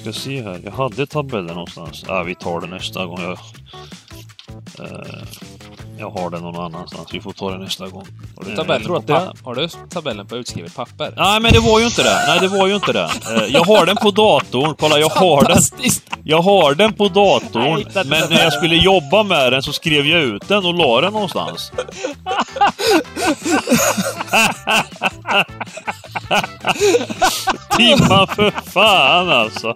Ska se här. Jag hade tabellen någonstans. Ja, vi tar det nästa gång. Jag, eh, jag har den någon annanstans. Vi får ta det nästa gång. Har du tabellen, på, att det- har du tabellen på utskrivet papper? Nej, men det var ju inte det. Nej, det var ju inte det. Eh, Jag har den på datorn. Kolla, jag har den. Jag har den på datorn, men den när jag skulle jobba med den så skrev jag ut den och la den någonstans. Timman för fan alltså!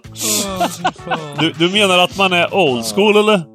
Du, du menar att man är old school eller?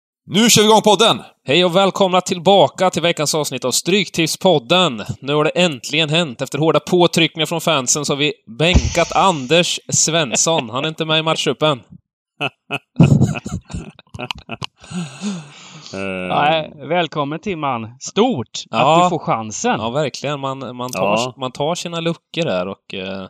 Nu kör vi igång podden! Hej och välkomna tillbaka till veckans avsnitt av Stryktipspodden. Nu har det äntligen hänt. Efter hårda påtryckningar från fansen så har vi bänkat Anders Svensson. Han är inte med i matchtruppen. Eh, Nej, välkommen Timman. Stort Ja. att du får chansen. Ja, verkligen. Man, man, tar, Ja. man tar sina luckor där och eh,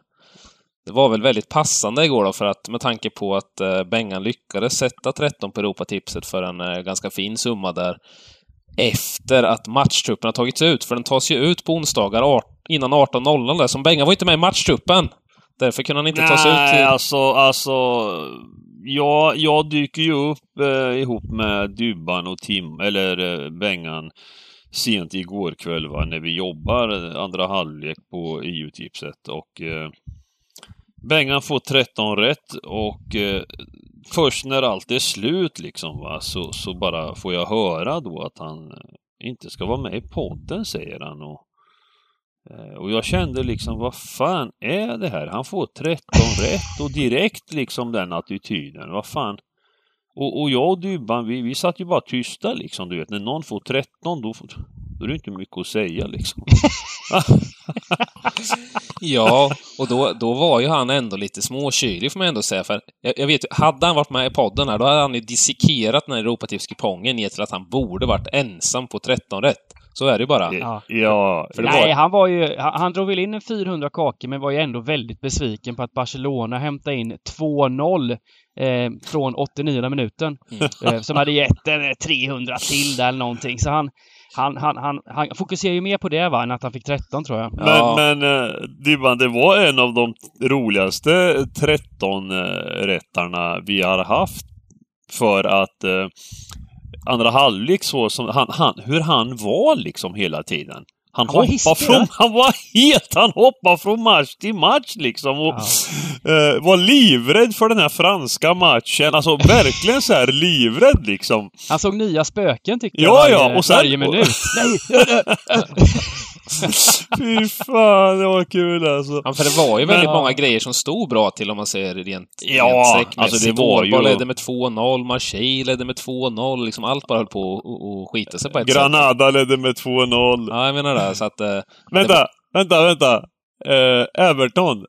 det var väl väldigt passande igår då för att med tanke på att eh, Bengan lyckades sätta 13 på Europatipset för en eh, ganska fin summa där efter att matchtruppen har tagits ut, för den tas ju ut på onsdagar art- innan 18.00 där, som Bengan var inte med i matchtruppen. Därför kunde han inte ta sig ut Nej, till... alltså, alltså... Jag, jag dyker ju upp eh, ihop med Dybban och Tim, eller eh, Bengan, sent igår kväll va, när vi jobbar andra halvlek på EU-tipset och eh, Bengan får 13 rätt och eh, först när allt är slut liksom va, så, så bara får jag höra då att han eh, inte ska vara med i podden, säger han. Och, Eh, Och jag kände liksom, vad fan är det här? Han får 13 rätt och direkt liksom den attityden. Vad fan? Och, och jag och Dybban, vi, vi satt ju bara tysta liksom, du vet. När någon får 13, då, får- då är det inte mycket att säga liksom. Ja, och då, då var ju han ändå lite småkylig får man ändå säga. För jag, jag vet hade han varit med i podden här, då hade han ju dissekerat den här Europatipskupongen ner till att han borde varit ensam på 13 rätt. Så är det bara. Ja. ja, För det Nej, var- han var ju... Han, han drog väl in en 400 kakor men var ju ändå väldigt besviken på att Barcelona hämtade in 2-0 eh, från 89 minuten. Mm. Eh, som hade gett en eh, 300 till där eller någonting. Så han, han, han, han, han fokuserar ju mer på det va, än att han fick 13 tror jag. Men, Ja. men eh, Dybban, det var en av de roligaste 13 eh, rättarna vi har haft. För att eh, andra halvlek så som han, han, hur han var liksom hela tiden. Han, Han hoppade från, han var het! Han hoppade från match till match liksom. Och, eh, var livrädd för den här franska matchen. Alltså verkligen så här livrädd liksom. Han såg nya spöken tyckte Ja, jag ja, varje, och sen- varje minut. Nej! Fy fan, det var kul alltså. Ja, för det var ju väldigt Men- många grejer som stod bra till om man säger rent, Ja, rent alltså det var ju- ledde med 2-0, Marseille ledde med 2-0, liksom allt bara höll på att- skita sig på ett sätt. Granada ledde med 2-0. Ja, jag menar det. Så att... eh, Vänta, vänta, vänta. Eh, Everton.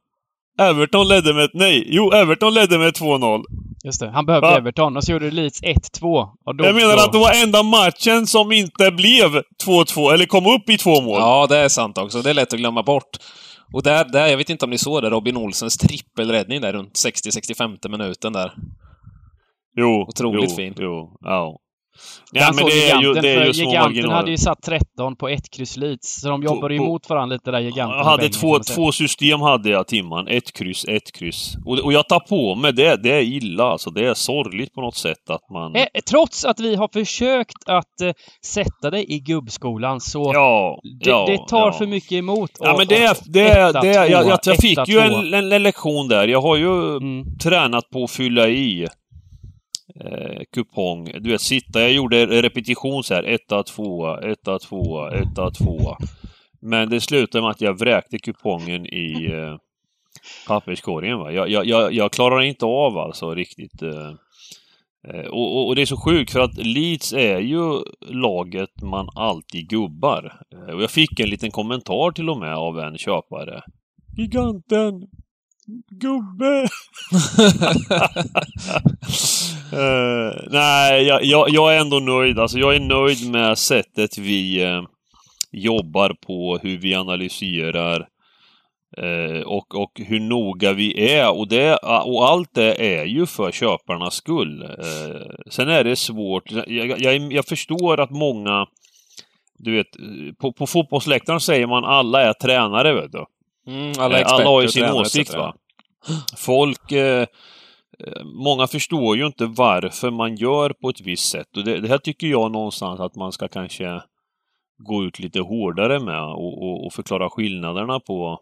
Everton ledde med... Nej, jo, Everton ledde med 2-0. Just det, han behövde Va? Everton och så gjorde Leeds 1-2. Och då, Jag menar att det var enda matchen som inte blev 2-2, eller kom upp i två mål. Ja, det är sant också. Det är lätt att glömma bort. Och där, där jag vet inte om ni såg det, Robin Olsens trippelräddning där runt 60-65 minuten där. Jo, Otroligt jo, fin. Jo, ja. Ja, Ja, men det är ju, det är ju små Giganten hade ju satt 13 på ett kryss Leeds. Så de jobbade ju emot varandra lite där, Giganten Jag hade två, två system hade jag timman. Ett kryss, ett kryss. Och, och jag tar på mig det. Det är illa alltså. Det är sorgligt på något sätt att man... Eh, trots att vi har försökt att eh, sätta dig i gubbskolan så ja, det, ja, det tar ja. för mycket emot. Ja och- men det är, det är, etta, det är jag, jag, jag fick ju en, en, en lektion där. Jag har ju Mm. tränat på att fylla i eh, kupong. Du vet, sitta. Jag gjorde repetition så här. Etta, tvåa, etta, tvåa, etta, tvåa. Men det slutade med att jag vräkte kupongen i eh, papperskorgen. Va? Jag, jag, jag, jag klarar inte av alltså riktigt. Eh, eh, och, och, och det är så sjukt för att Leeds är ju laget man alltid gubbar. Eh, och jag fick en liten kommentar till och med av en köpare. Giganten! Gubbe! Eh, nej, jag, jag, jag är ändå nöjd. Alltså jag är nöjd med sättet vi eh, jobbar på, hur vi analyserar eh, och, och hur noga vi är. Och, det, och allt det är ju för köparnas skull. Sen är det svårt. Jag, jag, jag förstår att många du vet, på, på fotbollsläktaren säger man alla är tränare, vet du. Mm, alla, alla, alla har ju sin åsikt, va. Folk... Eh, eh, många förstår ju inte varför man gör på ett visst sätt. Och det, det här tycker jag någonstans att man ska kanske gå ut lite hårdare med och, och, och förklara skillnaderna på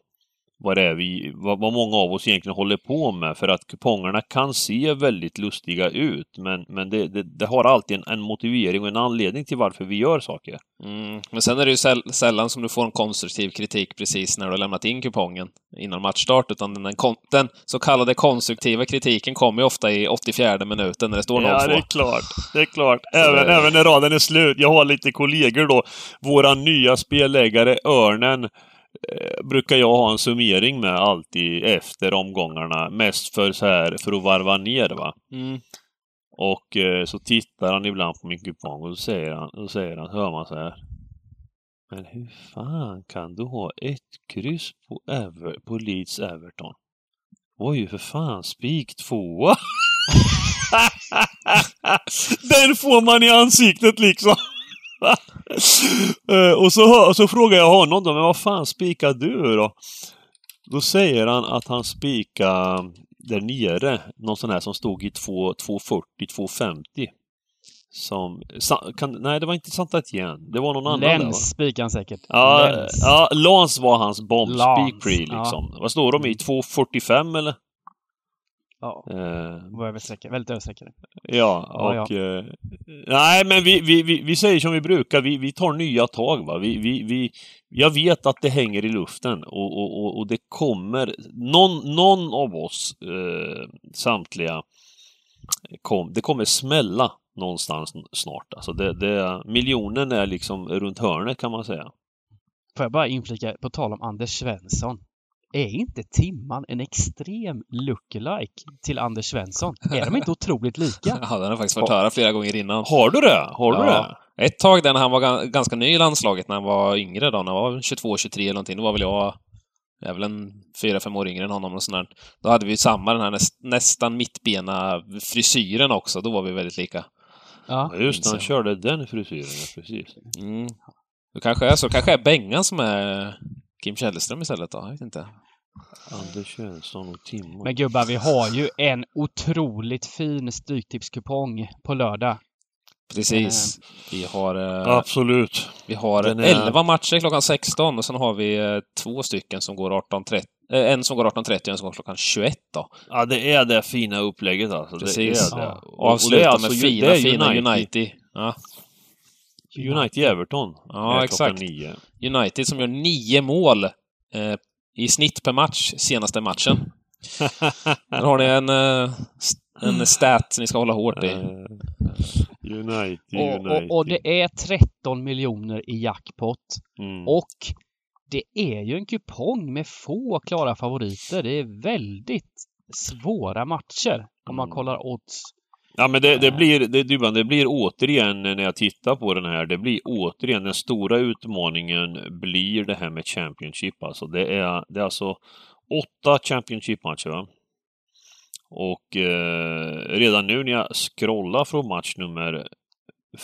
vad det är vi, vad, vad många av oss egentligen håller på med. För att kupongerna kan se väldigt lustiga ut, men, men det, det, det har alltid en, en motivering och en anledning till varför vi gör saker. Mm. Men sen är det ju säll sällan som du får en konstruktiv kritik precis när du har lämnat in kupongen innan matchstart, utan den, kon- den så kallade konstruktiva kritiken kommer ju ofta i 84 minuten när det står 0-2. Ja, det är klart. Det är klart. Även, även när raden är slut. Jag har lite kollegor då. Våra nya spelläggare Örnen eh, brukar jag ha en summering med alltid efter omgångarna. Mest för så här, för att varva ner va. Mm. Och eh, så tittar han ibland på min kupong och så säger han, och säger han, hör man så här. Men hur fan kan du ha ett kryss på, Ever, på Leeds Everton? Oj, för fan, spik tvåa! Den får man i ansiktet liksom! Eh, och, så, och så frågar jag honom då, men vad fan spikar du då? Då säger han att han spikar där nere, någon sån här som stod i 2 240, 250. Som, kan, nej, det var inte Santa igen. Det var någon annan? Läns spikar han säkert. Ja, Läns. ja, Lans var hans bomb Lans, speak pre ja. liksom. Vad står de i? 245 eller? Ja, Eh, var. Väldigt översäker. ja, Ja, och... Eh, nej, men vi, vi, vi, vi säger som vi brukar. Vi, vi tar nya tag, va. Vi, vi, vi, jag vet att det hänger i luften och, och, och, och det kommer... Någon, någon av oss, eh, samtliga, kom, det kommer smälla någonstans snart. Alltså det, det, miljonen är liksom runt hörnet kan man säga. Får jag bara inflika, på tal om Anders Svensson. Är inte Timman en extrem lookalike till Anders Svensson? Är de inte otroligt lika? Ja, den har faktiskt fått höra flera gånger innan. Har du det? Har du Ja. det? Ett tag där när han var ga- ganska ny i landslaget, när han var yngre då, när han var 22-23 eller någonting, då var väl jag, jag är väl en 4-5 år yngre än honom och sånt där. Då hade vi samma, den här näst, nästan mittbena frisyren också, då var vi väldigt lika. Ja. Ja, just det, han körde den frisyren, precis. Mm. Det kanske är så, kanske är Bengan som är Kim Källström istället då, jag vet inte. Anders Svensson och Timmo. Men gubbar, vi har ju en otroligt fin Stryktipskupong på lördag. Precis. Vi har, eh, Absolut. vi har Den är- 11 matcher klockan 16 och sen har vi eh, två stycken som går 18.30. Eh, en som går 18.30 och en som går klockan 21 då. Ja, det är det fina upplägget alltså. Precis. Det är det. Ja. Och- och det är Avsluta alltså med fina, fina United. United. Ja. United-Everton. Ja, är exakt. nio. United som gör nio mål eh, i snitt per match senaste matchen. Där har ni en, eh, en stat ni ska hålla hårt i. Eh, United, Och, United. och, och det är 13 miljoner i jackpot. Mm. Och det är ju en kupong med få klara favoriter. Det är väldigt svåra matcher om man Mm. kollar odds. Ja men det, det blir, det, Dybban, det blir återigen när jag tittar på den här, det blir återigen den stora utmaningen blir det här med Championship alltså. Det är, det är alltså åtta Championship-matcher va? Och eh, redan nu när jag scrollar från match nummer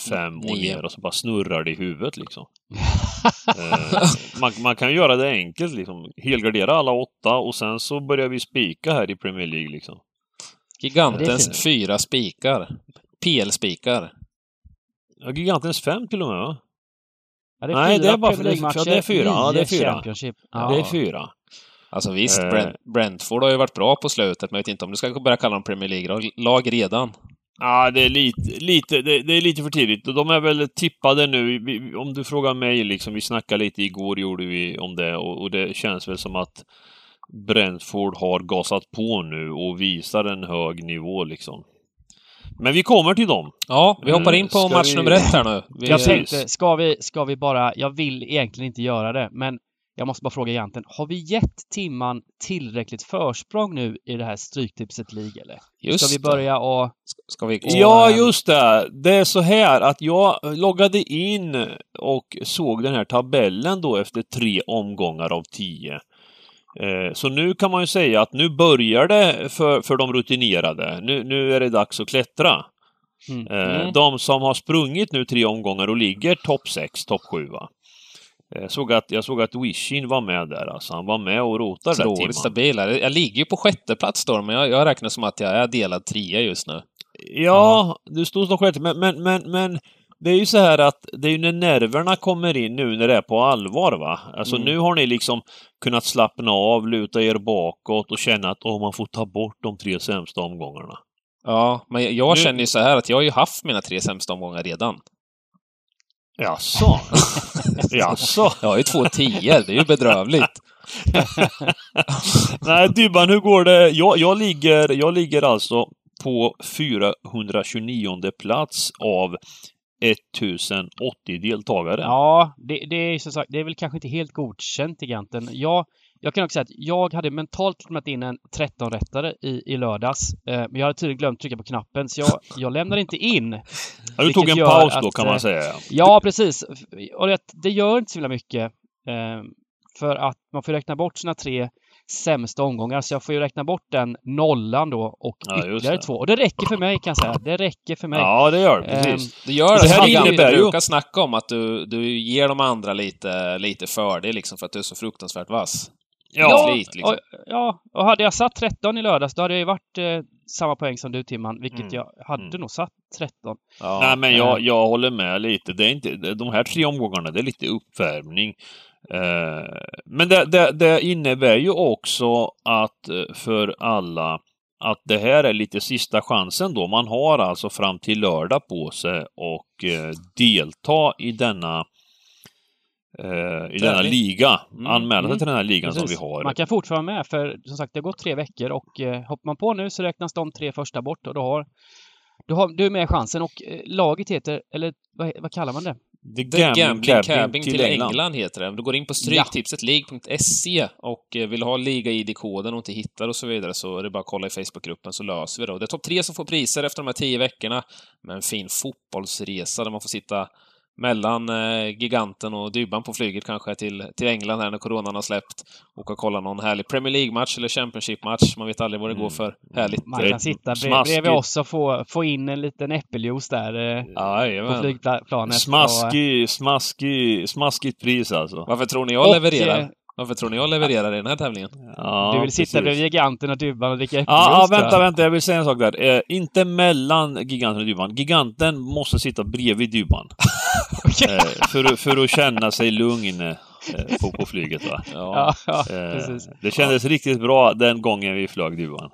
fem och ner och så bara snurrar det i huvudet liksom. eh, man, man kan göra det enkelt liksom. Helgardera alla åtta och sen så börjar vi spika här i Premier League liksom. Det Gigantens fint. fyra spikar. PL-spikar. Ja, Gigantens fem till och med va? Ja, det Nej, fyra det är bara- Premier League-matcher, ja, det är fyra. Ja, det är fyra. Ja. Det är fyra. Alltså visst, Eh. Brent, Brentford har ju varit bra på slutet, men jag vet inte om du ska börja kalla dem Premier League-lag redan. Ja, det är lite, lite, det, det är lite för tidigt. Och De är väl tippade nu. Vi, om du frågar mig, liksom, vi snackade lite igår, gjorde vi om det, och, och det känns väl som att Brentford har gasat på nu och visar en hög nivå liksom. Men vi kommer till dem. Ja, vi hoppar Eh, in på ska match vi- nummer ett här nu. Vi, Jag tänkte, ska vi, ska vi bara, jag vill egentligen inte göra det, men jag måste bara fråga egentligen, har vi gett Timman tillräckligt försprång nu i det här Stryktipset League eller? Just Ska vi börja och... Ska vi... Ja, och, just det. Det är så här att jag loggade in och såg den här tabellen då efter tre omgångar av tio. Eh, Så nu kan man ju säga att nu börjar det för, för de rutinerade. Nu, nu är det dags att klättra. Mm. Eh, Mm. De som har sprungit nu tre omgångar och ligger topp 6, topp 7 va. Jag såg att, jag såg att Wishin var med där alltså. Han var med och rotade där Otroligt Timman. stabila. Jag ligger ju på sjätte plats då, men jag, jag räknar som att jag är delad trea just nu. Ja, du står som sjätte, men, men, men, men det är ju så här att det är ju när nerverna kommer in nu när det är på allvar va. Alltså Mm. nu har ni liksom kunnat slappna av, luta er bakåt och känna att åh, man får ta bort de tre sämsta omgångarna. Ja, men jag, jag Nu- känner ju så här att jag har ju haft mina tre sämsta omgångar redan. Jaså? Jaså? Jag har ju två tior, det är ju bedrövligt. Nej, Dybban, hur går det? Jag, jag, ligger, jag ligger alltså på 429 plats av 1080 deltagare. Ja, det, det är som sagt, det är väl kanske inte helt godkänt egentligen. Jag, jag kan också säga att jag hade mentalt lämnat in en 13-rättare i, i lördags. Eh, men jag hade tydligen glömt trycka på knappen, så jag, jag lämnade inte in. Ja, du tog en paus då att, kan man eh, säga. Ja, precis. Och det, det gör inte så himla mycket. Eh, för att man får räkna bort sina tre sämsta omgångar. Så jag får ju räkna bort den nollan då och Ja, ytterligare det. två. Och det räcker för mig kan jag säga. Det räcker för mig. Ja, det gör det. Ehm, Precis. Du gör det, det här innebär ju- brukar snacka om, att du, du ger de andra lite, lite fördel liksom för att du är så fruktansvärt vass. Ja, Flit, liksom. och, ja, och hade jag satt 13 i lördags då hade jag ju varit eh, samma poäng som du Timman, vilket Mm. jag hade Mm. nog satt 13. Ja. Nej, men jag, eh. jag håller med lite. Det är inte, de här tre omgångarna, det är lite uppvärmning. Eh, Men det, det, det innebär ju också att eh, för alla att det här är lite sista chansen då. Man har alltså fram till lördag på sig och eh, delta i denna i denna liga. Mm, Anmäla sig mm. till den här ligan som vi Precis. har. Man kan fortfarande vara med för som sagt det har gått tre veckor och eh, hoppar man på nu så räknas de tre första bort och då har du, har, du är med chansen och laget heter, eller vad, vad kallar man det? The The Gambling Cabbing till, England. heter det. Du går in på stryktipsetleague.se och eh, vill ha liga-id-koden och inte hittar och så vidare så är det bara att kolla i Facebookgruppen så löser vi det. Och det är topp tre som får priser efter de här tio veckorna med en fin fotbollsresa där man får sitta mellan eh, giganten och Dybban på flyget kanske till, till England här när coronan har släppt. Och kolla någon härlig Premier League-match eller Championship-match. Man vet aldrig vad det går för härligt. Man kan sitta bre- smaskigt. bredvid oss och få, få in en liten äppeljuice där eh, på Jajamän. flygplanet. Och, Smaskig, smaskig, smaskigt pris alltså. Varför tror ni jag Och, levererar? eh, Varför tror ni jag levererar i den här tävlingen? Ja, du vill sitta precis. bredvid giganten och Dybban och dricka Ja, äppeljuice. ja, jag. vänta, vänta, jag vill säga en sak där. Eh, inte mellan giganten och Dybban. Giganten måste sitta bredvid Dybban. eh, för, för att känna sig lugn eh, på, på flyget va. Ja, ja, Eh, precis. det kändes riktigt bra den gången vi flög Dybban.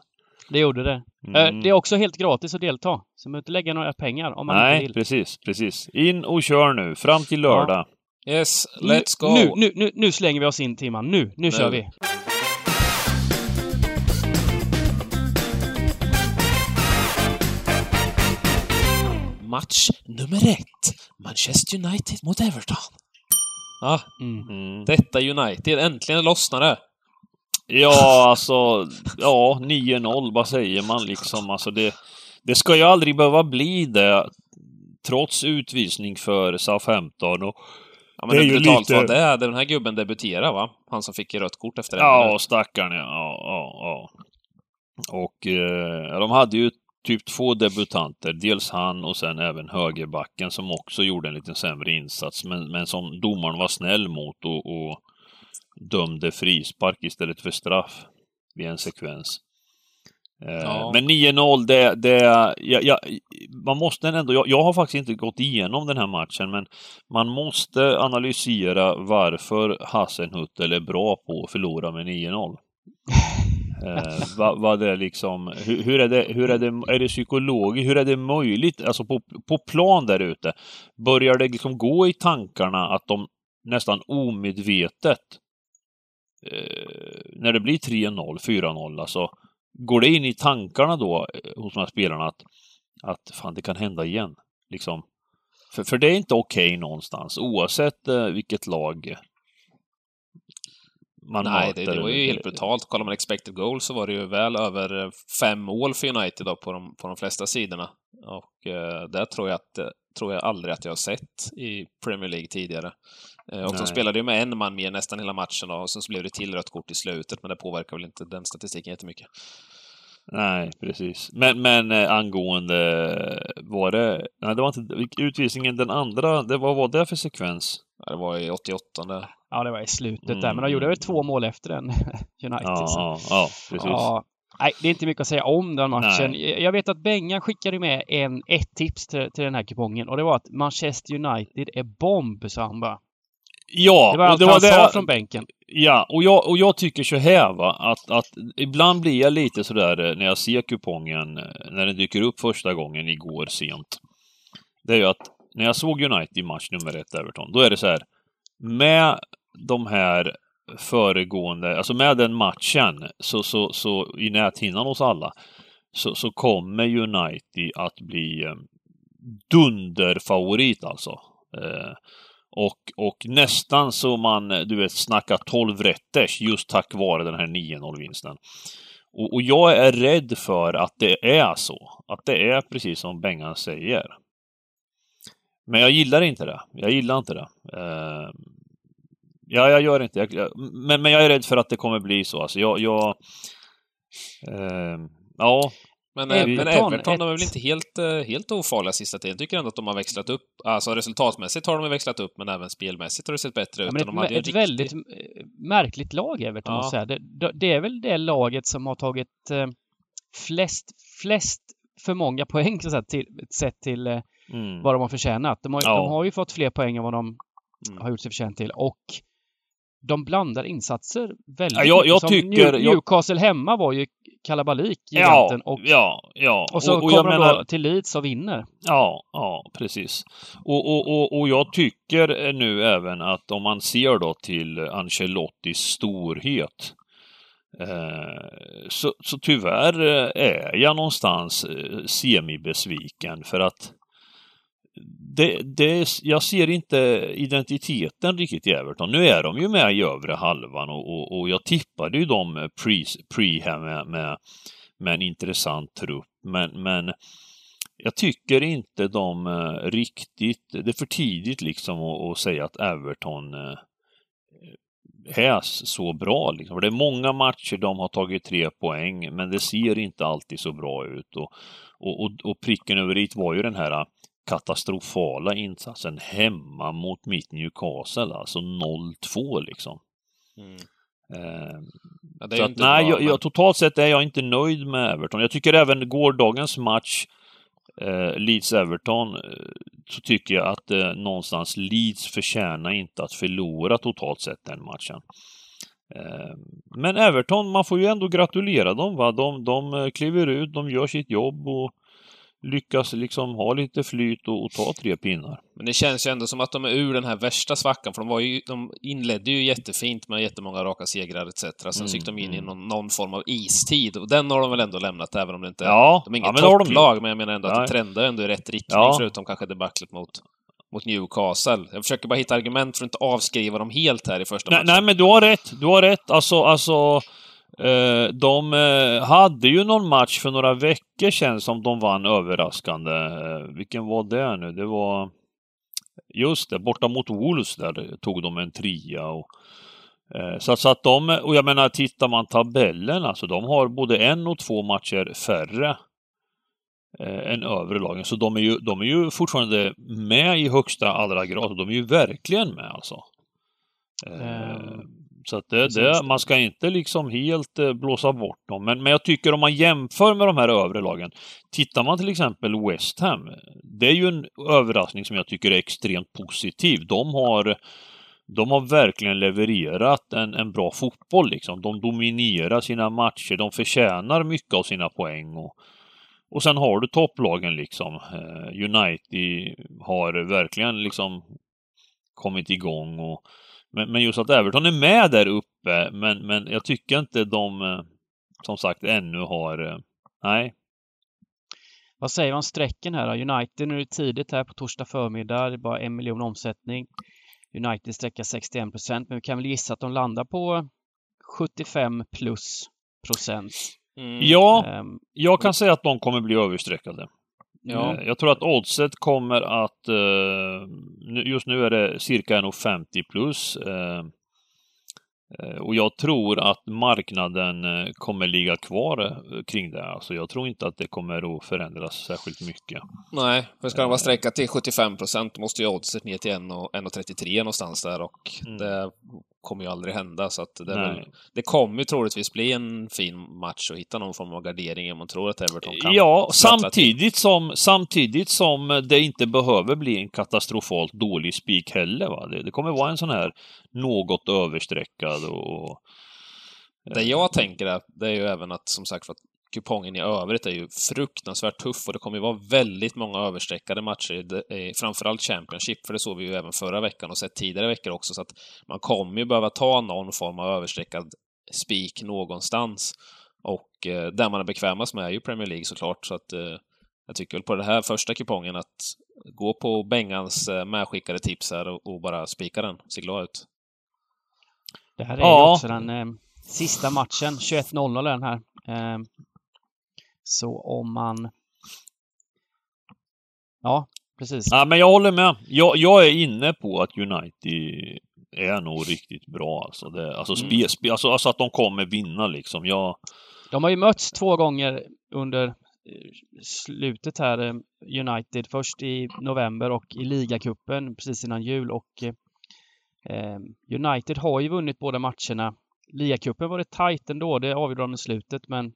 Det gjorde det. Mm. Eh, Det är också helt gratis att delta. Så man behöver inte lägga några pengar om man inte Nej, vill. precis, precis. In och kör nu, fram till lördag. Yes, let's go! Nu, nu, nu, nu slänger vi oss in Timman. Nu, nu kör vi. Match nummer ett. Manchester United mot Everton. Ja, Mm. Mm. detta United. Äntligen lossnar det. Ja, alltså, ja, 9-0, vad säger man liksom? Alltså det, det ska ju aldrig behöva bli det, trots utvisning för Southampton och Ja, men Det är det brutalt lite- vad det. Den här gubben debuterar, va? Han som fick rött kort efter en Ja, stackarn ja. ja, ja, ja. Och eh, de hade ju typ två debutanter. Dels han och sen även högerbacken som också gjorde en lite sämre insats. Men, men som domaren var snäll mot och, och dömde frispark istället för straff vid en sekvens. Eh, Ja. Men 9-0, det, det ja, ja, man måste ändå, jag, jag har faktiskt inte gått igenom den här matchen, men man måste analysera varför Hassenhuttel är bra på att förlora med 9-0. Eh, vad, vad det är liksom, hur, hur är det, hur är det, är det psykologiskt, hur är det möjligt, alltså på, på plan där ute, börjar det liksom gå i tankarna att de nästan omedvetet, eh, när det blir 3-0, 4-0, alltså, går det in i tankarna då eh, hos de här spelarna att, att fan, det kan hända igen, liksom? För, för det är inte okej någonstans, oavsett eh, vilket lag man Nej, det, det var ju helt brutalt. Kollar man expected goal så var det ju väl över fem mål för United då på de, på de flesta sidorna. Och eh, det tror jag, att, tror jag aldrig att jag har sett i Premier League tidigare. Eh, och Nej. de spelade ju med en man mer nästan hela matchen då, och sen så blev det till rött kort i slutet, men det påverkar väl inte den statistiken jättemycket. Nej, precis. Men, men eh, angående, var det, nej det var inte, utvisningen den andra, det, vad var det för sekvens? Ja, det var i 88. Ja, det var i slutet där. Mm. Men de gjorde väl två mål efter den, United. Ja, ja, precis. Ja, nej, det är inte mycket att säga om den matchen. Jag vet att Bengan skickade med en, ett tips till, till den här kupongen och det var att Manchester United är bomb, sa han bara. Ja, Det var och allt det var han sa från bänken. Ja, och jag, och jag tycker så här va, att, att ibland blir jag lite sådär eh, när jag ser kupongen, eh, när den dyker upp första gången igår sent. Det är ju att när jag såg United i match nummer ett, Everton, då är det så här, med de här föregående, alltså med den matchen, så, så, så i näthinnan hos alla, så, så kommer United att bli eh, dunderfavorit alltså. Eh, och, och nästan så man, du vet, snackar 12 rätters just tack vare den här 9-0-vinsten. Och, och jag är rädd för att det är så. Att det är precis som Bengan säger. Men jag gillar inte det. Jag gillar inte det. Eh, ja, jag gör inte jag, jag, men, men jag är rädd för att det kommer bli så. Alltså jag... jag eh, ja, Men Everton, Everton, men Everton de är väl inte helt, eh, helt ofarliga sista tiden. Jag tycker ändå att de har växlat upp. Alltså resultatmässigt har de växlat upp, men även spelmässigt har det sett bättre Ja, ut. men de ett, riktigt- väldigt eh, märkligt lag, Everton, Ja. måste jag säga. Det, det- är väl det laget som har tagit eh, flest, flest för många poäng så att till, sett till eh, mm. vad de har förtjänat. De har, Ja. de har ju fått fler poäng än vad de Mm. har gjort sig förtjänt till och de blandar insatser väldigt Ja, jag- jag Som tycker- New- jag- Newcastle hemma var ju kalabalik, Ja, giganten. och, ja, ja. och så och, och kommer de menar, då till Leeds och vinner. Ja, ja, precis. Och, och, och, och jag tycker nu även att om man ser då till Ancelottis storhet eh, så, så tyvärr eh, är jag någonstans eh, semibesviken för att det, det, jag ser inte identiteten riktigt i Everton. Nu är de ju med i övre halvan och, och, och jag tippade ju dem pre, pre här med, med, med en intressant trupp. Men, men jag tycker inte de eh, riktigt, det är för tidigt liksom att, att säga att Everton eh, är så bra. Liksom. För det är många matcher de har tagit tre poäng, men det ser inte alltid så bra ut. Och, och, och, och pricken över i var ju den här katastrofala insatsen hemma mot mitt Newcastle, alltså 0-2 liksom. Mm. Eh, Ja, så att, nej, bra, jag, jag, totalt sett är jag inte nöjd med Everton. Jag tycker även gårdagens match, eh, Leeds-Everton, eh, så tycker jag att eh, någonstans Leeds förtjänar inte att förlora totalt sett den matchen. Eh, men Everton, man får ju ändå gratulera dem. Va? De, de eh, kliver ut, de gör sitt jobb och lyckas liksom ha lite flyt och, och ta tre pinnar. Men det känns ju ändå som att de är ur den här värsta svackan, för de, var ju, de inledde ju jättefint med jättemånga raka segrar etc. Sen Mm, gick de in i mm. någon, någon form av istid, och den har de väl ändå lämnat, även om det inte Ja, De är ja, inget ju. topplag, men jag menar ändå att Nej. det trendar ändå i rätt riktning, Ja. förutom kanske debaclet mot, mot Newcastle. Jag försöker bara hitta argument för att inte avskriva dem helt här i första Nej, matchen. nej, men du har rätt. Du har rätt. Alltså, alltså Eh, de eh, hade ju någon match för några veckor sedan som de vann överraskande. Eh, vilken var det nu? Det var... Just det, borta mot Wolves där tog de en trea och så, att- så att de, och jag menar tittar man tabellen, alltså de har både en och två matcher färre eh, än övre lagen. Så de är, ju, de är ju fortfarande med i högsta allra grad. De är ju verkligen med alltså. Mm så att det, det, man ska inte liksom helt eh, blåsa bort dem. Men, men jag tycker om man jämför med de här övre lagen. Tittar man till exempel West Ham. Det är ju en överraskning som jag tycker är extremt positiv. De har de har verkligen levererat en, en bra fotboll liksom. De dominerar sina matcher, de förtjänar mycket av sina poäng. Och, och sen har du topplagen liksom. Eh, United har verkligen liksom kommit igång. Och, men, men just att Everton är med där uppe, men, men jag tycker inte de eh, som sagt ännu har... eh, Nej. Vad säger man om strecken här då? United, nu är det tidigt här på torsdag förmiddag, det är bara en miljon omsättning. United sträcker 61 procent, men vi kan väl gissa att de landar på 75 plus procent. Mm. Ja, Ehm, jag kan säga att de kommer bli överstreckade. Ja. Eh, Jag tror att oddset kommer att... eh, Just nu är det cirka 1,50 plus. eh, Och jag tror att marknaden kommer ligga kvar kring det. Alltså jag tror inte att det kommer att förändras särskilt mycket. Nej, för ska den vara sträckat till 75 procent måste ju oddset ner till 1,33 någonstans där och Mm. det kommer ju aldrig hända så att det, väl, det kommer ju troligtvis bli en fin match och hitta någon form av gardering om man tror att Everton kan Ja, till. samtidigt som, samtidigt som det inte behöver bli en katastrofalt dålig spik heller. Va? Det, det kommer vara en sån här något överstreckad och... Det jag tänker är, det är ju även att som sagt för att kupongen i övrigt är ju fruktansvärt tuff och det kommer ju vara väldigt många överstreckade matcher, framförallt Championship, för det såg vi ju även förra veckan och sett tidigare veckor också, så att man kommer ju behöva ta någon form av överstreckad spik någonstans. Och eh, där man är bekvämast med är ju Premier League såklart, så att eh, jag tycker väl på den här första kupongen att gå på Bengans eh, medskickade tips här och, och bara spika den, se glad ut. Det här är Ja. ju också den eh, sista matchen, 21.00 är den här. Så om man... Ja, precis. Ja, men jag håller med. Jag, jag är inne på att United är nog riktigt bra. Alltså, det, alltså, Mm. spe, spe, alltså, alltså att de kommer vinna liksom. Jag, De har ju mötts två gånger under eh, slutet här, eh, United. Först i november och i ligacupen precis innan jul. Och eh, United har ju vunnit båda matcherna. Ligacupen var det tajt ändå, det avgjorde de i slutet, men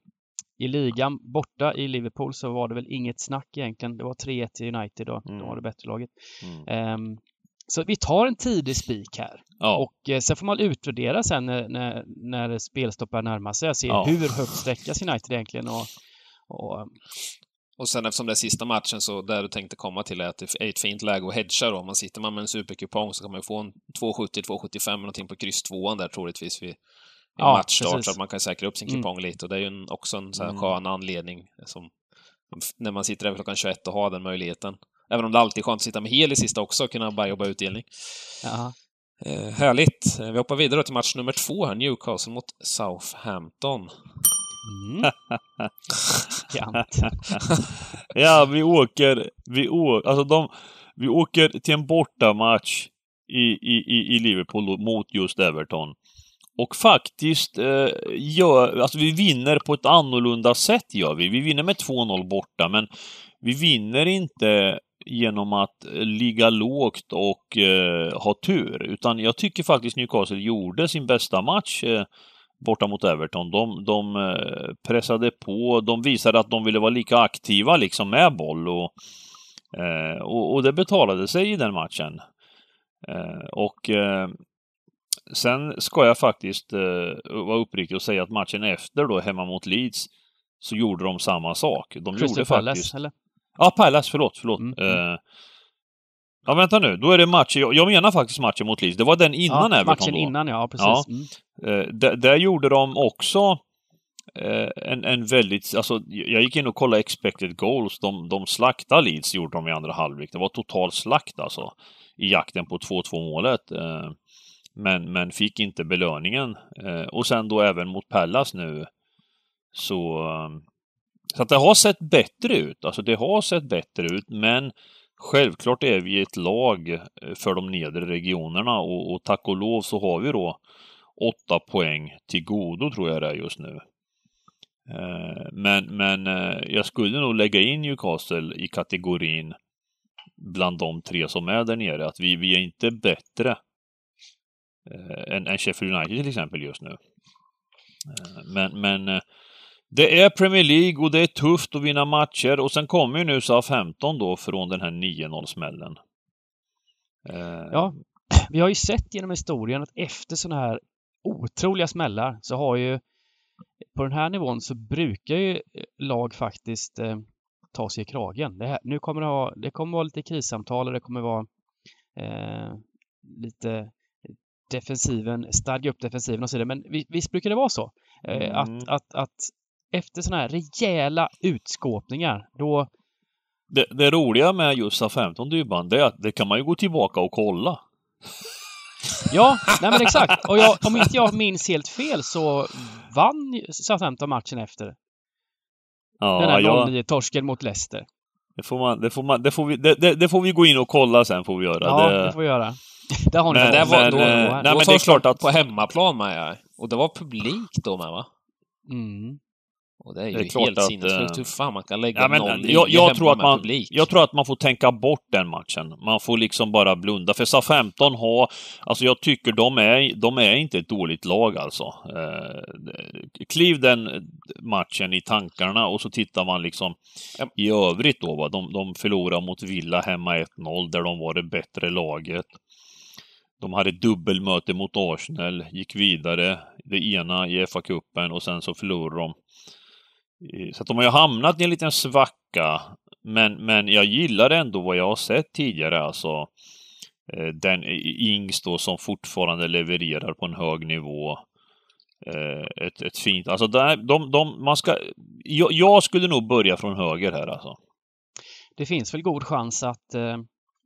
i ligan borta i Liverpool så var det väl inget snack egentligen. Det var 3-1 till United och Mm. de var det bättre laget. mm, Ehm, så vi tar en tidig spik här. ja. Och eh, sen får man utvärdera sen när, när, när spelstopp börjar närma sig. Se Ja. hur högt sträckas United egentligen och, och Och sen eftersom det är sista matchen så där du tänkte komma till är att det är ett fint läge att hedga då. Man sitter man med en superkupong så kan man ju få en 2,70-2,75 någonting på kryss tvåan där troligtvis vid Ja, matchstart precis. så att man kan säkra upp sin Mm. kupong lite och det är ju en, också en så här Mm. skön anledning som när man sitter där klockan 21 och har den möjligheten. Även om det alltid är skönt att sitta med hel i sista också och kunna bara jobba utdelning. ja, Eh, härligt! Eh, Vi hoppar vidare till match nummer två här, Newcastle mot Southampton. mm. Ja, vi åker, vi åker, alltså de, vi åker till en bortamatch i, i, i, Liverpool mot just Everton. Och faktiskt eh, gör, alltså vi vinner på ett annorlunda sätt gör vi. Vi vinner med 2-0 borta, men vi vinner inte genom att ligga lågt och eh, ha tur. Utan jag tycker faktiskt Newcastle gjorde sin bästa match eh, borta mot Everton. De, de eh, pressade på, de visade att de ville vara lika aktiva liksom med boll och, eh, och, och det betalade sig i den matchen. Eh, och eh, sen ska jag faktiskt eh, vara uppriktig och säga att matchen efter då, hemma mot Leeds, så gjorde de samma sak. De Crystal gjorde Palace, faktiskt... eller? Ja, Palace, förlåt, förlåt. Mm, mm. Eh, ja, vänta nu, då är det matchen, jag, jag menar faktiskt matchen mot Leeds. Det var den innan ja, Everton matchen då. innan, ja precis. Ja. Mm. Eh, där, där gjorde de också eh, en, en väldigt, alltså jag gick in och kollade expected goals. De, de slaktade Leeds, gjorde de i andra halvlek. Det var total slakt alltså i jakten på 2-2 målet. Men, men fick inte belöningen. Eh, och sen då även mot Pallas nu så så att det har sett bättre ut. Alltså det har sett bättre ut, men självklart är vi ett lag eh, för de nedre regionerna och, och tack och lov så har vi då åtta poäng till godo tror jag det är just nu. Eh, men, men jag skulle nog lägga in Newcastle i kategorin bland de tre som är där nere. Att vi, vi är inte bättre Eh, än, än Sheffield United till exempel just nu. Eh, Men, men eh, det är Premier League och det är tufft att vinna matcher och sen kommer ju nu SA-15 då från den här 9-0-smällen. Eh, Ja, vi har ju sett genom historien att efter sådana här otroliga smällar så har ju på den här nivån så brukar ju eh, lag faktiskt eh, ta sig i kragen. Det, här, nu kommer det, ha, det kommer vara lite krissamtal och det kommer vara eh, lite defensiven, stadga upp defensiven och så vidare. Men vi- visst brukar det vara så? Eh, Mm. att, att, att efter sådana här rejäla utskåpningar, då Det, det roliga med just SA-15 Dybban, det är att det kan man ju gå tillbaka och kolla. Ja, nej men exakt. Och jag, om inte jag minns helt fel så vann Southampton matchen efter. Den Ja, här ja, 0-9-torsken mot Leicester. det får man, det får man, det får vi, det, det, får vi gå in och kolla sen får vi göra. Ja, det, det får vi göra. Där har ni Men- Det det. var men, då, eh, då, nej, då men det är klart att- På hemmaplan med, ja. Och det var publik då med, va? Mm. Och det är ju Det är helt sinnessjukt eh, hur fan man kan lägga Ja, men, 0 jag, jag, tror att man, publik. jag tror att man får tänka bort den matchen. Man får liksom bara blunda. För SA-15 har, alltså jag tycker de är, de är inte ett dåligt lag alltså. Eh, kliv den matchen i tankarna och så tittar man liksom Ja. i övrigt då. Va? De, de förlorar mot Villa hemma 1-0 där de var det bättre laget. De hade dubbelmöte mot Arsenal, gick vidare, det ena i FA-cupen och sen så förlorade de. Eh, så att de har ju hamnat i en liten svacka. Men, men jag gillar ändå vad jag har sett tidigare, alltså. Eh, den Ings då som fortfarande levererar på en hög nivå. Eh, ett, ett fint, alltså där, de, de, man ska, jag, jag skulle nog börja från höger här alltså. Det finns väl god chans att eh,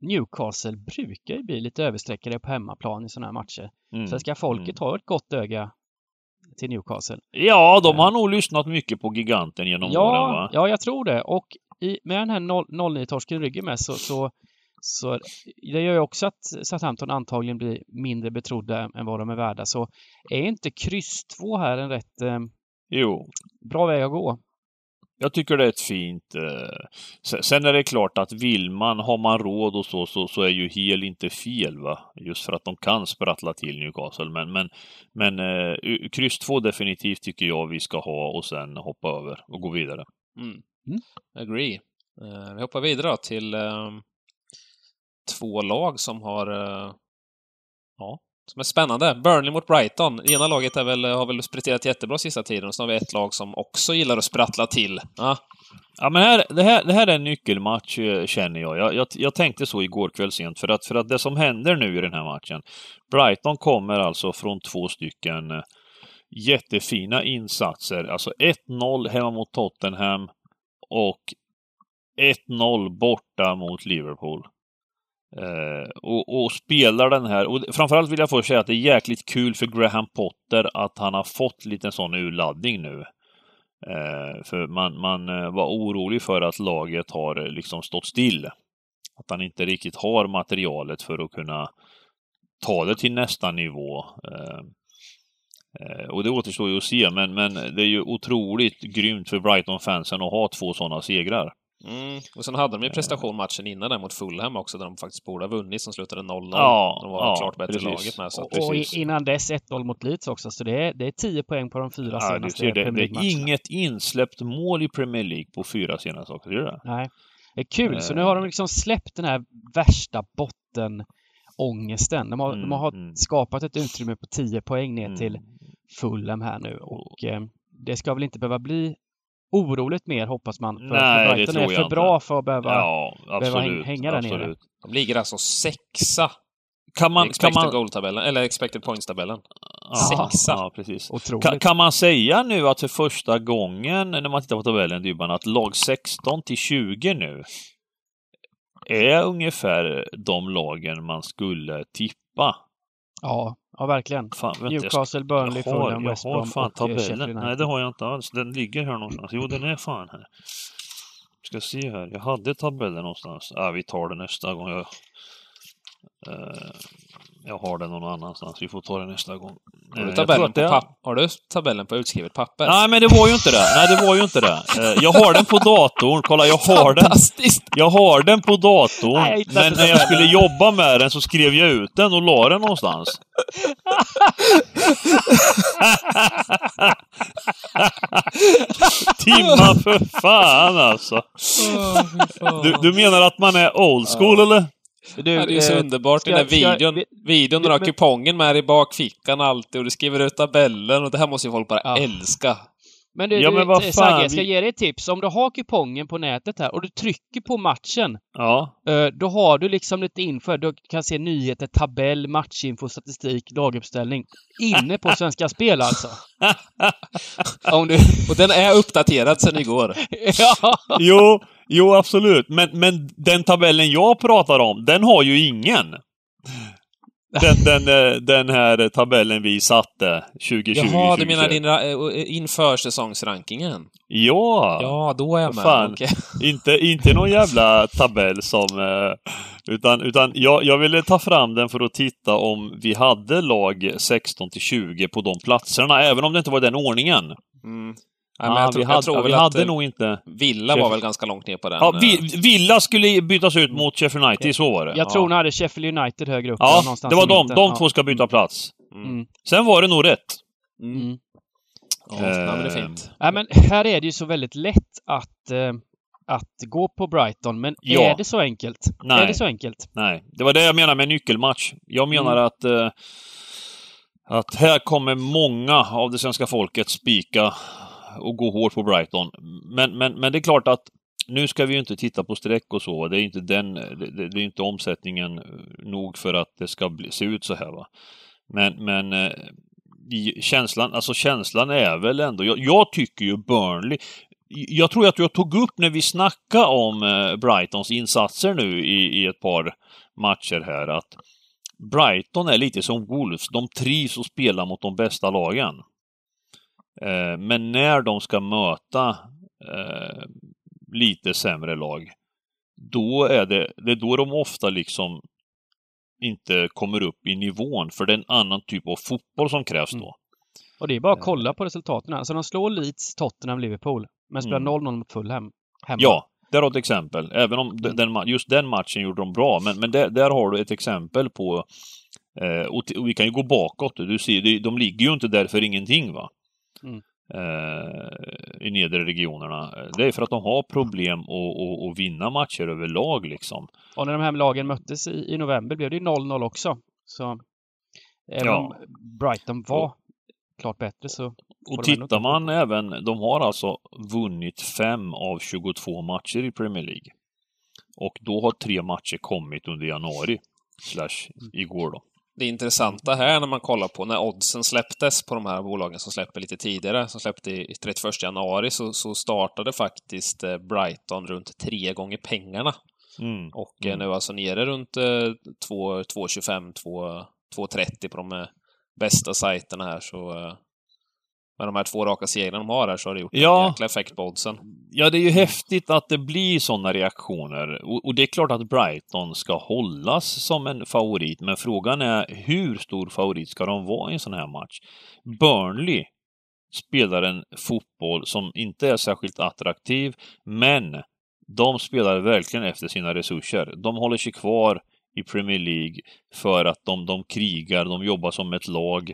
Newcastle brukar ju bli lite överstreckade på hemmaplan i sådana här matcher. Mm. Svenska folket har ett gott öga till Newcastle. Ja, de har nog lyssnat mycket på giganten genom åren Ja, va? ja, jag tror det. Och i, med den här 0-9-torsken i ryggen med så, så, så det gör ju också att Southampton antagligen blir mindre betrodda än vad de är värda. Så är inte kryss 2 här en rätt eh, Jo, bra väg att gå? Jag tycker det är ett fint... Eh, se- sen är det klart att vill man, har man råd och så, så, så är ju hel inte fel va. Just för att de kan sprattla till Newcastle. Men, men, men eh, kryss 2 definitivt tycker jag vi ska ha och sen hoppa över och gå vidare. Mm. Mm. Agree. Eh, vi hoppar vidare till ehm, två lag som har eh, ja, som är spännande. Burnley mot Brighton. Ena laget är väl, har väl spriterat jättebra sista tiden och så har vi ett lag som också gillar att sprattla till. Ja, Ja men här, det, här, det här är en nyckelmatch eh, känner jag. Jag, jag. jag tänkte så igår kväll sent för att, för att det som händer nu i den här matchen. Brighton kommer alltså från två stycken eh, jättefina insatser. Alltså 1-0 hemma mot Tottenham och 1-0 borta mot Liverpool. Eh, och, och spelar den här, och framförallt vill jag först säga att det är jäkligt kul för Graham Potter att han har fått lite sån urladdning nu. Eh, för man, man eh, var orolig för att laget har eh, liksom stått still. Att han inte riktigt har materialet för att kunna ta det till nästa nivå. Eh, eh, och det återstår ju att se, men, men det är ju otroligt grymt för Brighton-fansen att ha två sådana segrar. Mm. Och sen hade de ju prestation matchen innan där mot Fulham också, där de faktiskt borde ha vunnit, som slutade 0-0. Ja, de var ja, klart bättre precis. laget med. Så Och, och innan dess 1-0 mot Leeds också, så det är, det är 10 poäng på de fyra Ja, senaste det, Premier det är League-matcherna. inget insläppt mål i Premier League på fyra senaste också, det? Nej. Det är kul, så Eh. nu har de liksom släppt den här värsta bottenångesten. De har, de Mm, har mm. skapat ett utrymme på 10 poäng ner Mm. till Fulham här nu och eh, det ska väl inte behöva bli oroligt mer hoppas man. För Nej, att det Brighton tror är för inte. bra för att behöva... Ja, behöva häng- absolut. hänga där nere. absolut. de ligger alltså sexa Kan man, kan expected man, goal-tabellen, eller expected points-tabellen. Ja, Sexa. Ja, precis. Kan, kan man säga nu att för första gången när man tittar på tabellen, Dybban, att lag 16 till 20 nu är ungefär de lagen man skulle tippa? Ja, ja verkligen. Fan, vänta, jag Newcastle, Burnley, jag har, Fulham, West jag har Brom fan tabellen. Nej, det har jag inte alls. Den ligger här någonstans. Jo, den är fan här. Ska se här. Jag hade tabellen någonstans. Ja, vi tar det nästa gång. Jag, eh, jag har den någon annanstans. Vi får ta det nästa gång. Har Eh, du, jag tror tabellen på papp- har du tabellen på utskrivet papper? Nej, men det var ju inte det. Nej, det var ju inte det. Eh, Jag har den på datorn. Kolla, jag har den. Jag har den på datorn. Nej, jag men när jag skulle jobba med den så skrev jag ut den och la den någonstans. Timma för fan alltså. Du, du menar att man är old school eller? Du, det är ju så eh, underbart, den ska- där ska- videon. vi- videon, du har men- kupongen med i bakfickan alltid och du skriver ut tabellen och det här måste ju folk bara Ja. älska. Men du, Ja, du men vad Sagge, fan, jag ska vi- ge dig ett tips. Om du har kupongen på nätet här och du trycker på matchen, Ja. eh, då har du liksom lite info. Du kan se nyheter, tabell, matchinfo, statistik, laguppställning. Inne på Svenska Spel alltså. Om du... Och den är uppdaterad sedan igår. ja. Jo, jo absolut. Men, men den tabellen jag pratar om, den har ju ingen. Den, den, eh, den här tabellen vi satte 2020 Jaha, du menar 2021. din ra- eh, inför säsongsrankingen? Ja! Ja, då är jag med. Fan. Okej. Inte, inte någon jävla tabell som... eh, Utan, utan jag, jag ville ta fram den för att titta om vi hade lag 16 till 20 på de platserna, även om det inte var den ordningen. Mm. Ja, jag tror, vi hade, jag tror ja, vi hade eh, nog inte... Villa var väl ganska långt ner på den. Ja, eh, Vi, Villa skulle bytas ut mot Sheffield United, så var det. Jag tror nog hade Sheffield United högre upp. Ja, någonstans det var de. De Ja. två ska byta plats. Mm. Sen var det nog rätt. Mm. Ja, nej, men det är Eh, fint. Nej, men här är det ju så väldigt lätt att, eh, att gå på Brighton, men Ja. är det så enkelt? Nej. Är det så enkelt? Nej, det var det jag menade med nyckelmatch. Jag menar Mm. att, eh, att här kommer många av det svenska folket spika och gå hårt på Brighton. Men, men, men det är klart att nu ska vi ju inte titta på streck och så. Det är inte den, det, det är inte omsättningen eh, nog för att det ska bli, se ut så här va. Men, men eh, känslan, alltså känslan är väl ändå, jag, jag tycker ju Burnley, jag tror att jag tog upp när vi snackade om eh, Brightons insatser nu i, i ett par matcher här att Brighton är lite som Wolves, de trivs att spela mot de bästa lagen. Eh, men när de ska möta eh, lite sämre lag, då är det, det är då de ofta liksom inte kommer upp i nivån, för det är en annan typ av fotboll som krävs då. Och det är bara att kolla på resultaten. Alltså de slår Leeds, Tottenham, Liverpool. Men spelar Mm. 0-0 mot Fulham. Hemma. Ja, där har du ett exempel. Även om den- den, just den matchen gjorde de bra, men, men där, där har du ett exempel på eh, och, och vi kan ju gå bakåt. Du ser, de ligger ju inte där för ingenting va. Mm. Eh, I nedre regionerna. Det är för att de har problem att, att, att vinna matcher överlag liksom. Och när de här lagen möttes i, i november blev det ju 0-0 också. Så även Ja. om Brighton var klart bättre så... Och tittar man även, de har alltså vunnit fem av 22 matcher i Premier League. Och då har tre matcher kommit under januari. Slash igår då. Det intressanta här när man kollar på när oddsen släpptes på de här bolagen som släpper lite tidigare, som släppte i 31 januari, så, så startade faktiskt eh, Brighton runt tre gånger pengarna. Mm. Och eh, Mm. nu alltså nere runt eh, 2 2,25, 2 2,30 på de eh, bästa sajterna här så eh, med de här två raka segrarna de har här så har det gjort Ja. en jäkla effekt på oddsen. Ja, det är ju häftigt att det blir sådana reaktioner. Och, och det är klart att Brighton ska hållas som en favorit, men frågan är hur stor favorit ska de vara i en sån här match? Burnley spelar en fotboll som inte är särskilt attraktiv, men de spelar verkligen efter sina resurser. De håller sig kvar i Premier League för att de, de krigar, de jobbar som ett lag.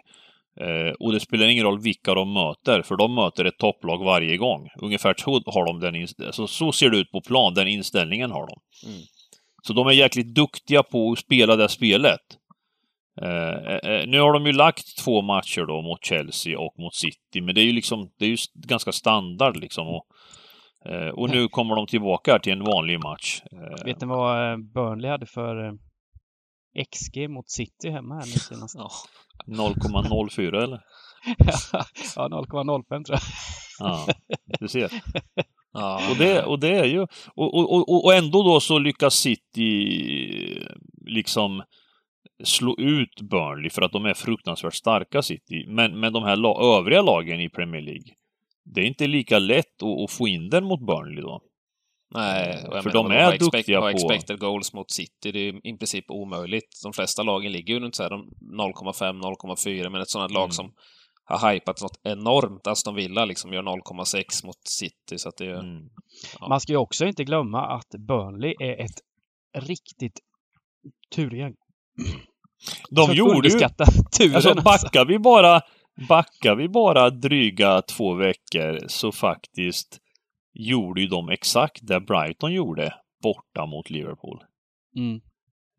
Eh, och det spelar ingen roll vilka de möter, för de möter ett topplag varje gång. Ungefär så har de den så, så ser det ut på plan, den inställningen har de. Mm. Så de är jäkligt duktiga på att spela det spelet. Eh, eh, nu har de ju lagt två matcher då mot Chelsea och mot City, men det är ju liksom, det är ju ganska standard liksom. Och, eh, och nu kommer de tillbaka till en vanlig match. Eh, Vet ni vad eh, Burnley hade för eh, XG mot City hemma här nu senast? Ja. 0,04 eller? ja, 0,05 tror jag. Ja, du ser. Ja, Och det, och det är ju... Och, och, och, och ändå då så lyckas City liksom slå ut Burnley för att de är fruktansvärt starka City. Men, men de här la, övriga lagen i Premier League, det är inte lika lätt att, att få in den mot Burnley då. Nej, och jag För menar, de är expect, duktiga på- expected goals mot City, det är i princip omöjligt. De flesta lagen ligger ju runt så här de 0,5-0,4, men ett sådant lag Mm. som har hypat något enormt, Aston Villa liksom gör 0,6 mot City, så att det är... Mm. Ja. Man ska ju också inte glömma att Burnley är ett riktigt turgäng. De Så gjorde ju... underskatta turen Alltså alltså. backar vi bara, backar vi bara dryga två veckor så faktiskt gjorde ju de exakt det Brighton gjorde borta mot Liverpool. Mm.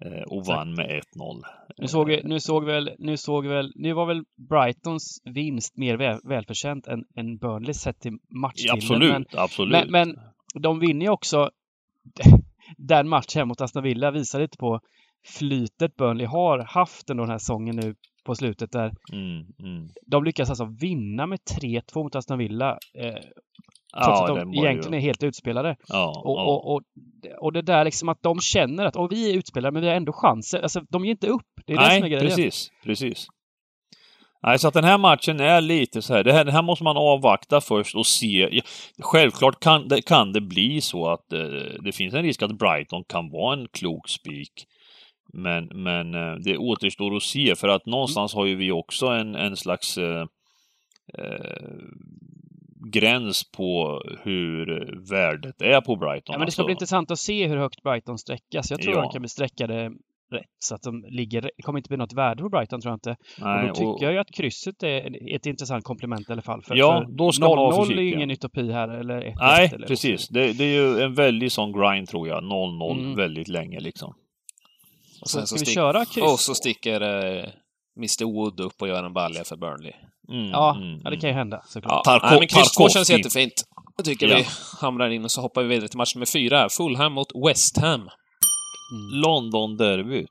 Eh, och Exakt. vann med 1-0. Nu såg nu såg väl, nu såg väl, nu var väl Brightons vinst mer väl, välförtjänt än, än Burnley sett till matchbilden. absolut, Men, absolut. men, men de vinner ju också den matchen mot Aston Villa visar lite på flytet Burnley har haft under den här säsongen nu på slutet där mm, mm. de lyckas alltså vinna med 3-2 mot Aston Villa eh, trots Ja, att de egentligen ju... är helt utspelade. Ja, Och, ja. och, och och det där liksom att de känner att och vi är utspelade men vi har ändå chanser. Alltså de ger inte upp. Det är det som är Nej, grejen. precis. Precis. Nej, så att den här matchen är lite så här, det här, det här måste man avvakta först och se. Självklart kan det, kan det bli så att eh, det finns en risk att Brighton kan vara en klok spik. Men, men eh, det återstår att se, för att någonstans har ju vi också en, en slags eh, eh, gräns på hur värdet är på Brighton. Ja, men det ska Alltså, bli intressant att se hur högt Brighton sträckas. Jag tror Ja. de kan bli sträckade rätt så att de ligger... Det kommer inte bli något värde på Brighton tror jag inte. nej, och då tycker och- jag ju att krysset är ett intressant komplement i alla fall. För, Ja, för då ska man vara 0-0 är försiktig. ju ingen utopi här eller 1 Nej, eller precis. Det, det är ju en väldigt sån grind tror jag. 0-0 Mm. väldigt länge liksom. Och Så sen ska så vi stick- köra kryss? Och så sticker eh, Mr Wood upp och gör en balja för Burnley. Mm, Ja, mm, ja, det kan ju hända såklart. Ja, Tarko- nej, men kryss känns jättefint. Jag tycker Ja. vi hamrar in och så hoppar vi vidare till match nummer fyra. Fulham mot West Ham. Mm. London-derby.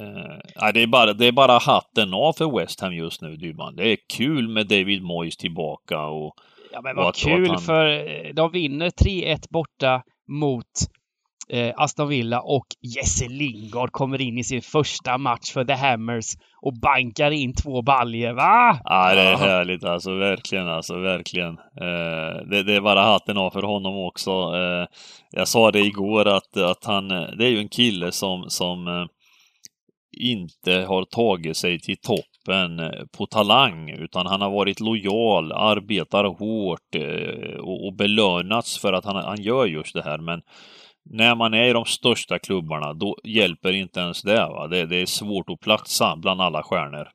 Eh, det, är bara, det är bara hatten av för West Ham just nu, Dybban. Det är kul med David Moyes tillbaka och... Ja, men Och vad att- och kul att han- för eh, de vinner 3-1 borta mot eh, Aston Villa och Jesse Lingard kommer in i sin första match för The Hammers och bankar in två baljer. Va? Ja, det är härligt alltså. Verkligen alltså. Verkligen. Eh, det, det är bara hatten av för honom också. Eh, jag sa det igår att, att han... Det är ju en kille som, som eh, inte har tagit sig till toppen eh, på talang, utan han har varit lojal, arbetar hårt eh, och, och belönats för att han, han gör just det här. Men när man är i de största klubbarna, då hjälper inte ens det. Va? Det, det är svårt att platsa bland alla stjärnor.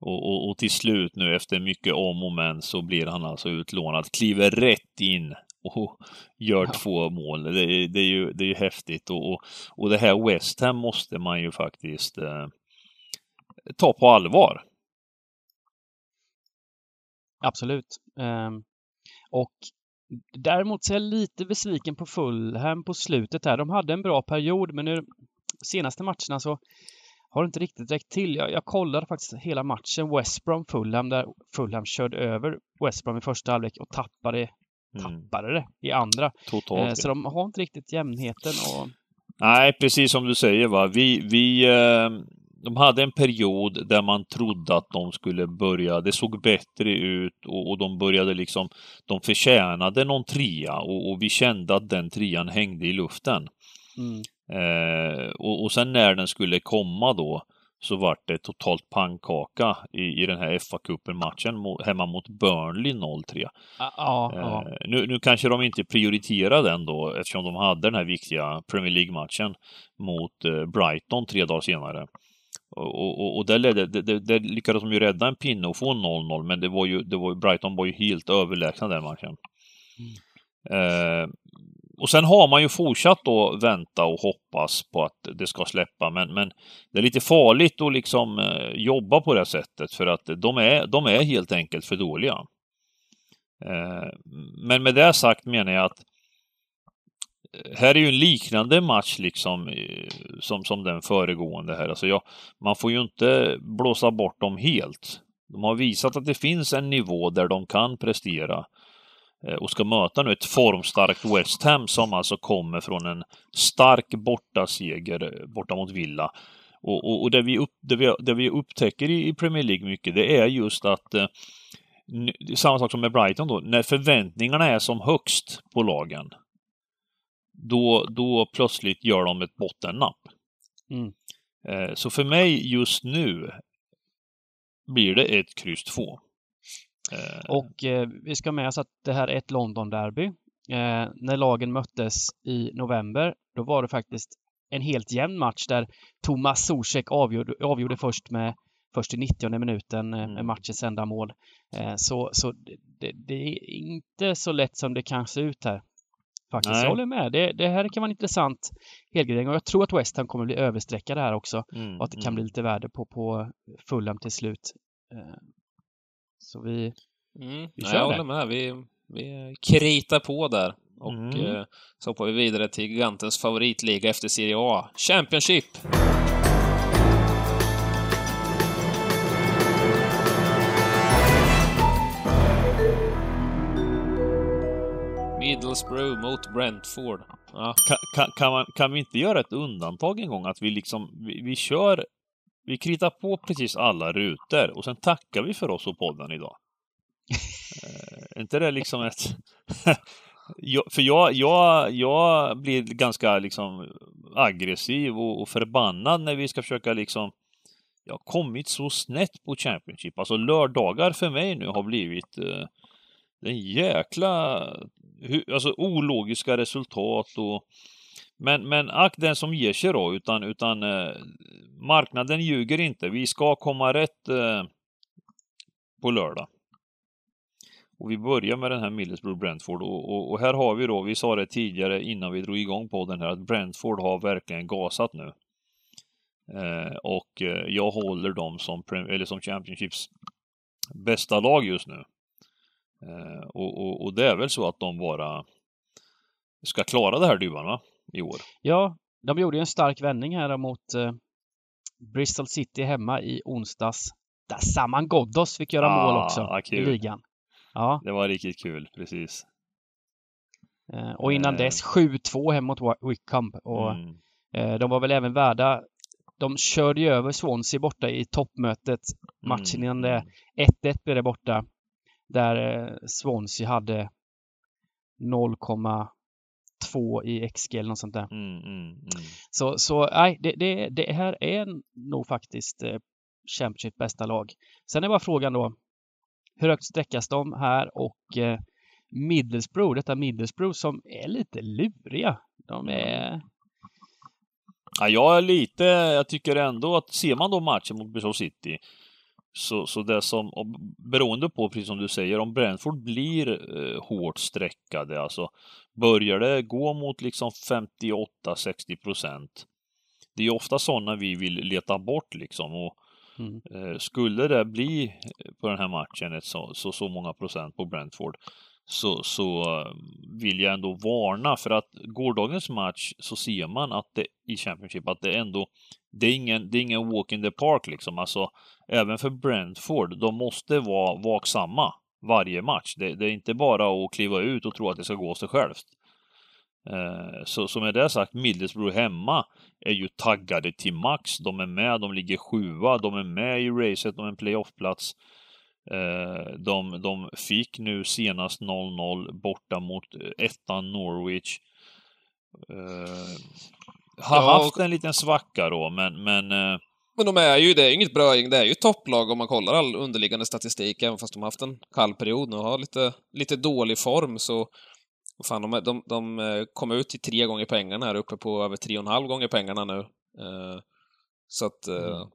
Och, och, och till slut nu efter mycket om och men så blir han alltså utlånad, kliver rätt in och gör två mål. Det, är- det är ju det är ju häftigt och, och, och det här West Ham måste man ju faktiskt eh, ta på allvar. Absolut. Ehm, och däremot så är jag lite besviken på Fulham på slutet här. De hade en bra period, men nu senaste matcherna så har det inte riktigt räckt till. Jag, jag kollade faktiskt hela matchen West Brom-Fulham där Fulham körde över West Brom i första halvlek och tappade, Mm, tappade det i andra. totalt. Eh, så de har inte riktigt jämnheten och Nej, precis som du säger va. Vi, vi, eh, de hade en period där man trodde att de skulle börja, det såg bättre ut och, och de började liksom, de förtjänade någon trea och, och vi kände att den trean hängde i luften. mm, Eh, och, och sen när den skulle komma då så vart det totalt pannkaka i, i den här FA-cupen-matchen mo- hemma mot Burnley 0-3. ja, ja, ja. Eh, nu, nu kanske de inte prioriterade den då eftersom de hade den här viktiga Premier League-matchen mot eh, Brighton tre dagar senare. Och, och, och där, ledde, där, där- lyckades de ju rädda en pinne och få 0-0 men det var ju, det var ju, Brighton var ju helt överlägsna den matchen. Eh, och sen har man ju fortsatt då vänta och hoppas på att det ska släppa men, men det är lite farligt att liksom eh, jobba på det här sättet för att de är, de är helt enkelt för dåliga. Eh, Men med det sagt menar jag att här är ju en liknande match liksom eh, som, som den föregående här. Alltså jag, man får ju inte blåsa bort dem helt. De har visat att det finns en nivå där de kan prestera eh, och ska möta nu ett formstarkt West Ham som alltså kommer från en stark bortaseger eh, borta mot Villa. Och, och, och det, vi upp, det, vi, det vi upptäcker i, i Premier League mycket, det är just att eh, samma sak som med Brighton då, när förväntningarna är som högst på lagen, då, då plötsligt gör de ett bottennapp. Mm. Eh, Så för mig just nu blir det ett kryss 2. Eh, Och eh, vi ska med oss att det här är ett London-derby. Eh, när lagen möttes i november, då var det faktiskt en helt jämn match där Thomas Zuzek avgjorde, avgjorde först med först i 90 minuten eh, med Mm. matchens enda mål. Eh, så så det, det, det är inte så lätt som det kan se ut här. Faktiskt, Nej. jag håller med. Det, det här kan vara en intressant helgardering och jag tror att West Ham kommer bli överstreckade här också mm, och att det kan mm. bli lite värde på, på Fulham till slut. Eh, så vi, Mm. Vi Nej, kör jag det. håller med. Vi, vi kritar på där. Och Mm. eh, så hoppar vi vidare till gigantens favoritliga efter Serie A. Championship! Middlesbrough mot Brentford. Ja. Kan, kan, kan, man, kan vi inte göra ett undantag en gång? Att vi liksom, vi, vi kör, vi kritar på precis alla rutor och sen tackar vi för oss och podden idag. Eh, Är inte det liksom ett... Jag- för jag, jag, jag blir ganska liksom aggressiv och, och förbannad när vi ska försöka liksom jag har kommit så snett på Championship. Alltså lördagar för mig nu har blivit eh, en jäkla alltså ologiska resultat och men, men ack den som ger sig då, utan, utan eh, marknaden ljuger inte. Vi ska komma rätt eh, på lördag. Och vi börjar med den här Middlesbrough Brentford och, och, och här har vi då, vi sa det tidigare innan vi drog igång på den här, att Brentford har verkligen gasat nu. Eh, och eh, jag håller dem som, eller som Championships bästa lag just nu. Eh, och, och, och det är väl så att de bara ska klara det här duvan va? I år. Ja, de gjorde ju en stark vändning här mot eh, Bristol City hemma i onsdags. Där Saman Ghoddos fick göra Ah, mål också vad i kul. ligan. Ja, Det var riktigt kul, precis. eh, och innan Eh. dess 7-2 hem mot Wickham. Och Mm. eh, de var väl även värda de körde ju över Swansea borta i toppmötet. Matchen Mm, innan det. mm. 1-1 blev det borta. Där eh, Swansea hade 0,2 i XG eller något sånt där. Mm, mm, mm. Så, så nej, det, det, det här är nog faktiskt eh, Championship bästa lag. Sen är bara frågan då, hur högt sträckas de här och eh, Middlesbrough, detta Middlesbrough som är lite luriga. De är... Ja, jag är lite, jag tycker ändå att ser man då matchen mot Bristol City så, så det som, beroende på, precis som du säger, om Brentford blir eh, hårt streckade, alltså börjar det gå mot liksom 58-60 procent, det är ofta sådana vi vill leta bort liksom och Mm. eh, skulle det bli på den här matchen ett så, så, så många procent på Brentford så, så vill jag ändå varna för att gårdagens match så ser man att det i Championship att det ändå det är ingen, det är ingen walk in the park liksom. Alltså även för Brentford, de måste vara vaksamma varje match. Det, det är inte bara att kliva ut och tro att det ska gå av sig självt. Eh, så, som med det sagt, Middlesbrough hemma är ju taggade till max. De är med, de ligger sjua, de är med i racet om en playoffplats. plats. De, de fick nu senast 0-0 borta mot eh, ettan Norwich. Eh, Har Ja, haft en liten svacka då, men, men eh, Men de är ju, det är ju inget brödgäng, det är ju ett topplag om man kollar all underliggande statistik, även fast de har haft en kall period nu och har lite, lite dålig form så Fan, de, de, de eh, kom ut till tre gånger pengarna här uppe på över tre och en halv gånger pengarna nu. Eh, Så att... eh, Mm.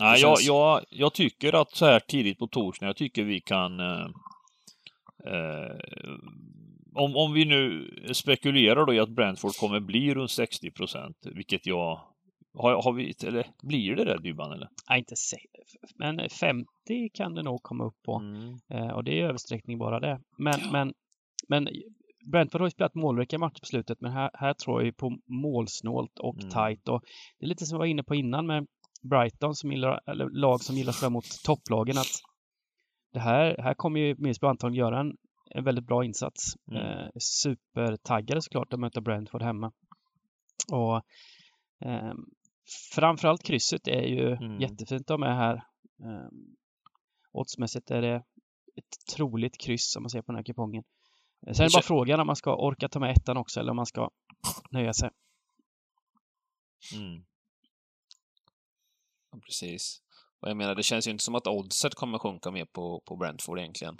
Nej, jag, känns- jag, jag tycker att så här tidigt på torsdagen, jag tycker vi kan... Eh, eh, om, om vi nu spekulerar då i att Brentford kommer bli runt 60 procent, vilket jag... Har, har vi, eller blir det det Dybban eller? Nej, inte se, men 50 kan det nog komma upp på. Mm. Eh, och det är översträckning bara det. Men, men, men Brentford har ju spelat målrika matcher på slutet, men här, här tror jag ju på målsnålt och Mm. tight. Och det är lite som jag var inne på innan med Brighton, som gillar, eller lag som gillar att spela mot topplagen, att det här, här kommer ju Middlesbrough antagligen göra en, en väldigt bra insats. Mm. Eh, supertaggade såklart att möta Brentford hemma. Och eh, framförallt krysset är ju Mm. jättefint att med här. Eh, oddsmässigt är det ett troligt kryss om man ser på den här kupongen. Eh, Sen är det bara frågan om man ska orka ta med ettan också eller om man ska nöja sig. Mm. Precis. Och jag menar, det känns ju inte som att oddset kommer sjunka mer på, på Brentford egentligen.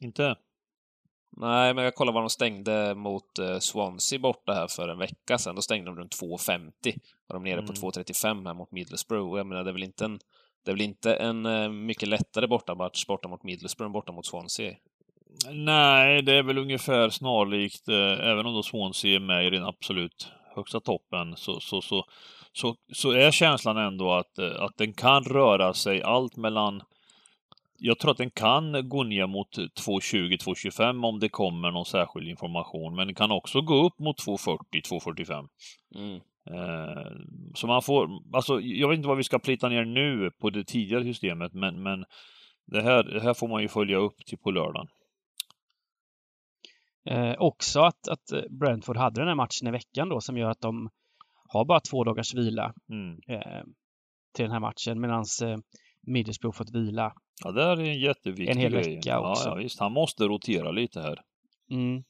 Inte? Nej, men jag kollar vad de stängde mot eh, Swansea borta här för en vecka sedan. Då stängde de runt 2,50. Och de är nere på Mm. 2,35 här mot Middlesbrough. Och jag menar, det är väl inte en, det är väl inte en eh, mycket lättare bortamatch borta mot Middlesbrough än borta mot Swansea. Nej, det är väl ungefär snarlikt, eh, även om då Swansea är med i den absolut högsta toppen, så, så, så, så, så är känslan ändå att, eh, att den kan röra sig allt mellan jag tror att den kan gå ner mot 2.20-2.25 om det kommer någon särskild information, men den kan också gå upp mot 2.40-2.45. Mm. Eh, så man får, alltså jag vet inte vad vi ska plita ner nu på det tidigare systemet, men, men det, här, det här får man ju följa upp till på lördagen. Eh, också att, att Brentford hade den här matchen i veckan då som gör att de har bara två dagars vila Mm. eh, till den här matchen medan eh, Middlesbrough fått vila. Ja, det är en jätteviktig En hel grej. vecka också. Ja, ja, visst. Han måste rotera lite här. Mm.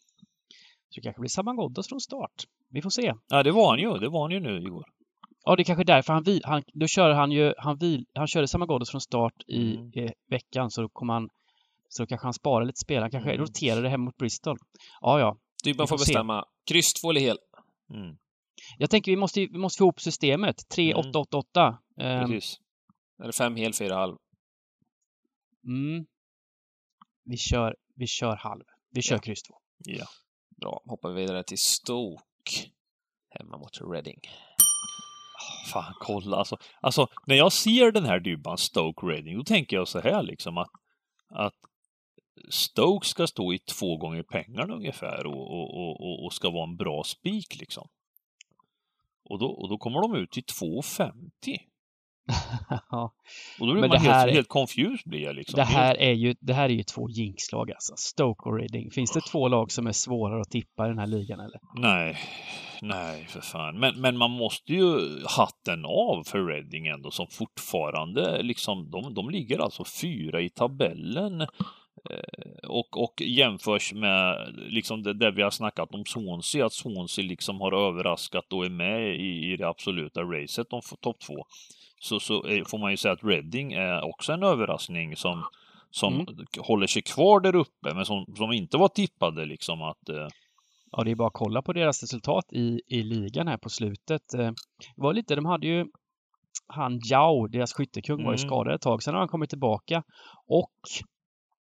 Så det kanske blir Saman Ghoddos från start. Vi får se. Ja, det var han ju. Det var han ju nu igår. Ja, det är kanske är därför han, vil, han då kör han ju, han, vil, han körde Saman Ghoddos från start i Mm. eh, veckan så då kommer han så då kanske han sparar lite spel. Han kanske Mm. roterar det hem mot Bristol. Ja, ja. Dybban Vi får får se. bestämma. Kryss två eller hel. Mm. Jag tänker vi måste, vi måste få ihop systemet. 3-8-8-8. Ehm, Precis. Eller fem hel, fyra halv. mm. Vi kör, vi kör halv. Vi kör Ja. kryss 2. Ja. Bra. Hoppar vi vidare till Stoke. Hemma mot Reading. Fan, kolla alltså. Alltså, när jag ser den här dybban Stoke Reading, då tänker jag så här liksom att, att Stoke ska stå i två gånger pengarna ungefär och, och, och- och ska vara en bra spik liksom. Och då, och då kommer de ut till 2,50. ja. Och då blir Men man det här helt, helt confused blir jag liksom. Det här är ju, det här är ju två jinkslag alltså. Stoke och Reading. Finns det två lag som är svårare att tippa i den här ligan eller? Nej, nej för fan. Men, men man måste ju hatten av för Reading ändå som fortfarande liksom, de, de ligger alltså fyra i tabellen. Eh, och, och jämförs med liksom det där vi har snackat om Swansea, att Swansea liksom har överraskat och är med i, i det absoluta racet om topp två. Så, så är, får man ju säga att Reading är också en överraskning som, som Mm. håller sig kvar där uppe, men som, som inte var tippade liksom att eh, Ja, det är bara att kolla på deras resultat i, i ligan här på slutet. Eh, Det var lite, de hade ju han Jao, deras skyttekung, var ju Mm. skadad ett tag. Sen har han kommit tillbaka och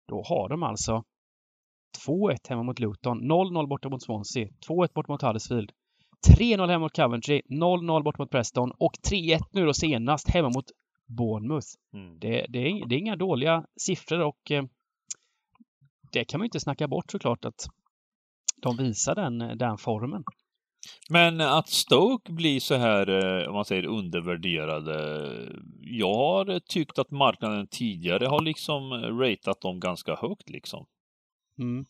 då har de alltså 2-1 hemma mot Luton, 0-0 borta mot Swansea, 2-1 borta mot Huddersfield, 3-0 hemma mot Coventry, 0-0 borta mot Preston och 3-1 nu då senast hemma mot Bournemouth. mm. Det, det, är, det är inga dåliga siffror och eh, det kan man ju inte snacka bort såklart att de visar den, den formen. Men att Stoke blir så här, eh, om man säger undervärderade. Jag har tyckt att marknaden tidigare har liksom ratat dem ganska högt liksom. Mm.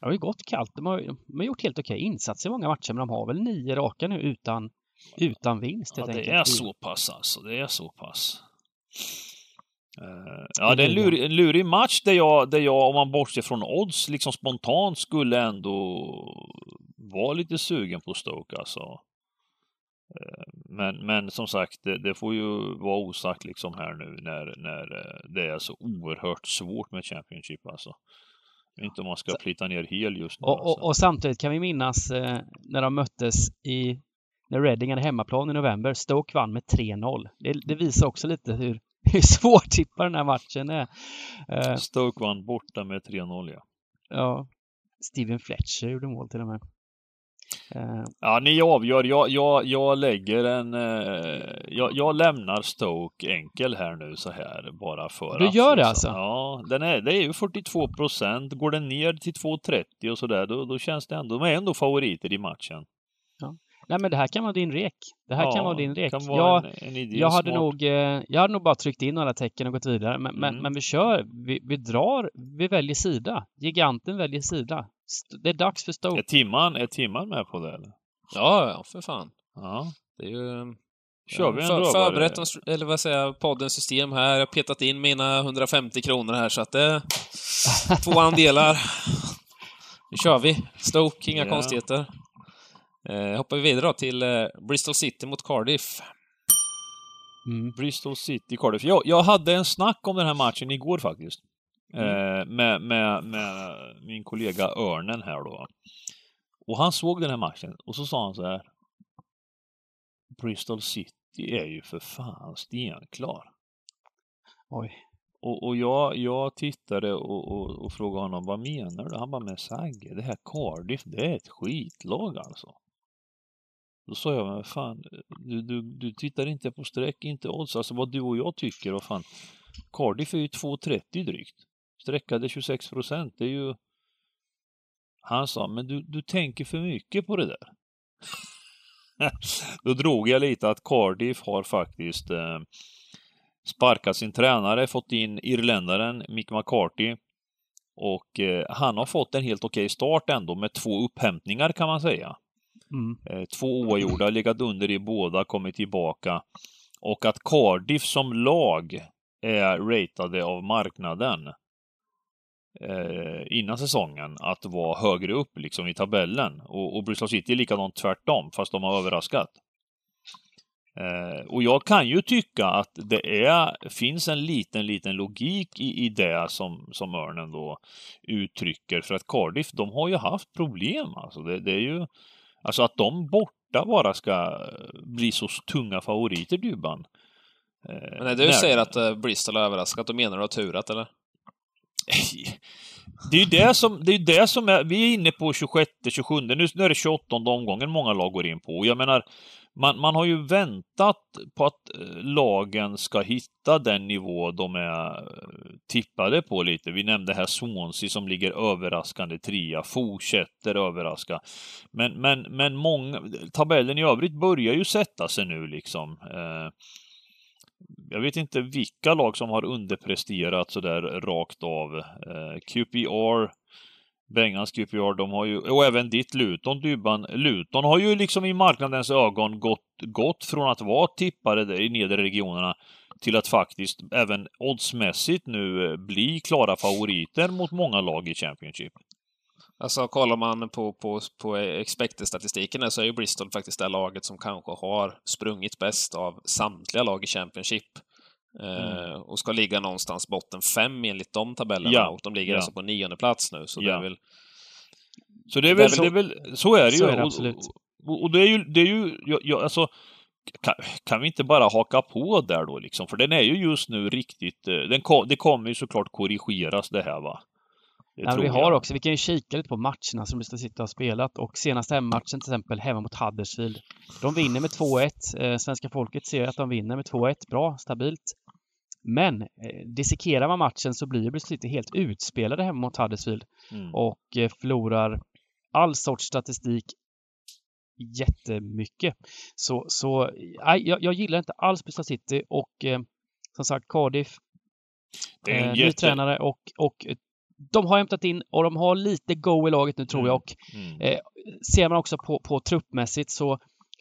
Det har ju gått kallt. De har, de har gjort helt okej insatser i många matcher, men de har väl nio raka nu utan, utan vinst Ja, det enkelt. är så pass alltså. Det är så pass. Eh, ja, det är en lurig, en lurig match där jag, där jag, om man bortser från odds, liksom spontant skulle ändå vara lite sugen på Stoke alltså. Eh, Men, men som sagt, det, det får ju vara osagt liksom här nu när, när eh, det är så oerhört svårt med Championship alltså. Inte om man ska plita ner hel just nu. Och, alltså. och, och samtidigt kan vi minnas eh, när de möttes i när Reading hade hemmaplan i november. Stoke vann med 3-0. Det, det visar också lite hur, hur svårtippad den här matchen är. Eh, Stoke vann borta med 3-0 ja. ja, Steven Fletcher gjorde mål till och med. Ja, ni avgör. Jag, jag, jag lägger en... Eh, jag, jag lämnar Stoke enkel här nu så här bara för Du att... gör det liksom. alltså? Ja, den är, det är ju 42 procent. Går den ner till 2,30 och sådär, då, då känns det ändå... De är ändå favoriter i matchen. Nej men det här kan vara din rek. Det här kan vara din rek. Kan vara Jag, en, en jag, hade smart. nog, eh, jag hade nog bara tryckt in alla tecken och gått vidare. Men, men, Mm. men vi kör. Vi, vi drar. Vi väljer sida. Giganten väljer sida. Det är dags för Stoke. Är timman, är timman med på det eller? Ja, ja, för fan. Ja. Det är ju... Kör vi en för? Förberett, oss- eller vad säger jag, poddens system här. Jag har petat in mina 150 kronor här så att det är två andelar. Nu kör vi. Stoke, inga Ja. konstigheter. Eh, hoppar vi vidare då till eh, Bristol City mot Cardiff. Mm. Bristol City, Cardiff. Jag, jag hade en snack om den här matchen igår faktiskt. Mm. Eh, med, med, med min kollega Örnen här då. Och han såg den här matchen och så sa han så här. Bristol City är ju för fan stenklar. Oj. Och, och jag, jag tittade och, och, och frågade honom, vad menar du? Han bara, men Sagge, det här Cardiff, det är ett skitlag alltså. Då sa jag, men fan, du, du, du tittar inte på streck, inte odds, alltså vad du och jag tycker, och fan. Cardiff är ju 2,30 drygt. Streckade 26 procent, det är ju... Han sa, men du, du tänker för mycket på det där. Då drog jag lite att Cardiff har faktiskt eh, sparkat sin tränare, fått in irländaren Mick McCarthy Och eh, han har fått en helt okej start ändå med två upphämtningar kan man säga. Mm. Eh, två oavgjorda, legat under i båda, kommit tillbaka. Och att Cardiff som lag är ratade av marknaden eh, innan säsongen att vara högre upp liksom i tabellen. Och, och Bristol City är likadant tvärtom, fast de har överraskat. Eh, och jag kan ju tycka att det är, finns en liten, liten logik i, i det som, som Örnen då uttrycker. För att Cardiff, de har ju haft problem alltså. Det, det är ju, alltså att de borta bara ska bli så tunga favoriter, Dybban. Eh, Men när du när... säger att uh, Bristol har överraskat, då menar du att turat, eller? Det är ju det som, det är det som är, vi är inne på 26, 27, nu, nu är det 28 omgången många lag går in på. Och jag menar, man, man har ju väntat på att eh, lagen ska hitta den nivå de är eh, tippade på lite. Vi nämnde här Swansea som ligger överraskande trea, fortsätter överraska. Men, men, men många, tabellen i övrigt börjar ju sätta sig nu liksom. Eh. Jag vet inte vilka lag som har underpresterat sådär rakt av. QPR Bengans QPR, de har ju, och även ditt Luton, Dybban. Luton har ju liksom i marknadens ögon gått, gått från att vara tippare där i nedre regionerna till att faktiskt även oddsmässigt nu eh, bli klara favoriter mot många lag i Championship. Alltså kollar man på, på, på expected-statistiken så är ju Bristol faktiskt det laget som kanske har sprungit bäst av samtliga lag i Championship. Mm. Uh, och ska ligga någonstans botten fem enligt de tabellerna. Ja. Och de ligger ja. alltså på nionde plats nu. Så ja. det är väl... Så det är väl, det är väl, så är det ju. Så är det absolut. Och, och, det är ju, det är ju, jag, jag, alltså, kan, kan, vi inte bara haka på där då liksom? För den är ju just nu riktigt, eh, den, det kommer ju såklart korrigeras det här va. Ja, vi har också, vi kan ju kika lite på matcherna som Leicester City har spelat och senaste hemmatchen till exempel hemma mot Huddersfield. De vinner med 2-1. Eh, svenska folket ser att de vinner med 2-1. Bra, stabilt. Men eh, dissekerar man matchen så blir Bristol City helt utspelade hemma mot Huddersfield mm. och eh, förlorar all sorts statistik jättemycket. Så, så nej, jag, jag gillar inte alls Bristol City och eh, som sagt Cardiff eh, jätte... ny tränare och, och de har hämtat in och de har lite go i laget nu tror jag. Och, mm. eh, ser man också på, på truppmässigt så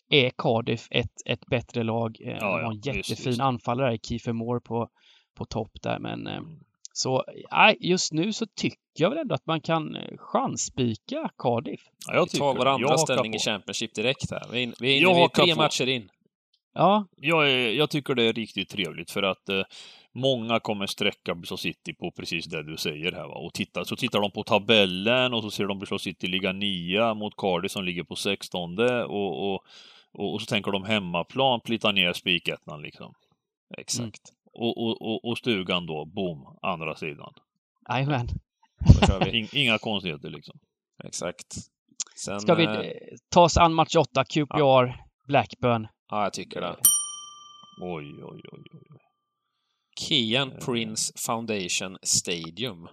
är Cardiff ett, ett bättre lag. Eh, ja, de har en jättefin just, just. anfallare i Kiefer Moore på, på topp där. Men eh, mm. så nej, just nu så tycker jag väl ändå att man kan eh, chansspika Cardiff. Ja, jag vi tar vår andra ställning i Championship direkt här. Vi är, vi är inne vid tre på. matcher in. Ja. Jag, är, jag tycker det är riktigt trevligt för att eh, många kommer sträcka Bristol City på precis det du säger här. Va? Och titta, så tittar de på tabellen och så ser de Bristol City ligga nia mot Cardiff som ligger på sextonde och, och, och, och så tänker de hemmaplan, plitta ner spikettan liksom. Exakt. Mm. Och, och, och, och, stugan då, boom, andra sidan. Jajamän. Inga konstigheter liksom. Exakt. Sen, Ska vi eh, ta oss an match 8, QPR, ja. Blackburn. Ja, jag tycker det. Oj, oj, oj, oj. Kian eh. Prince Foundation Stadium.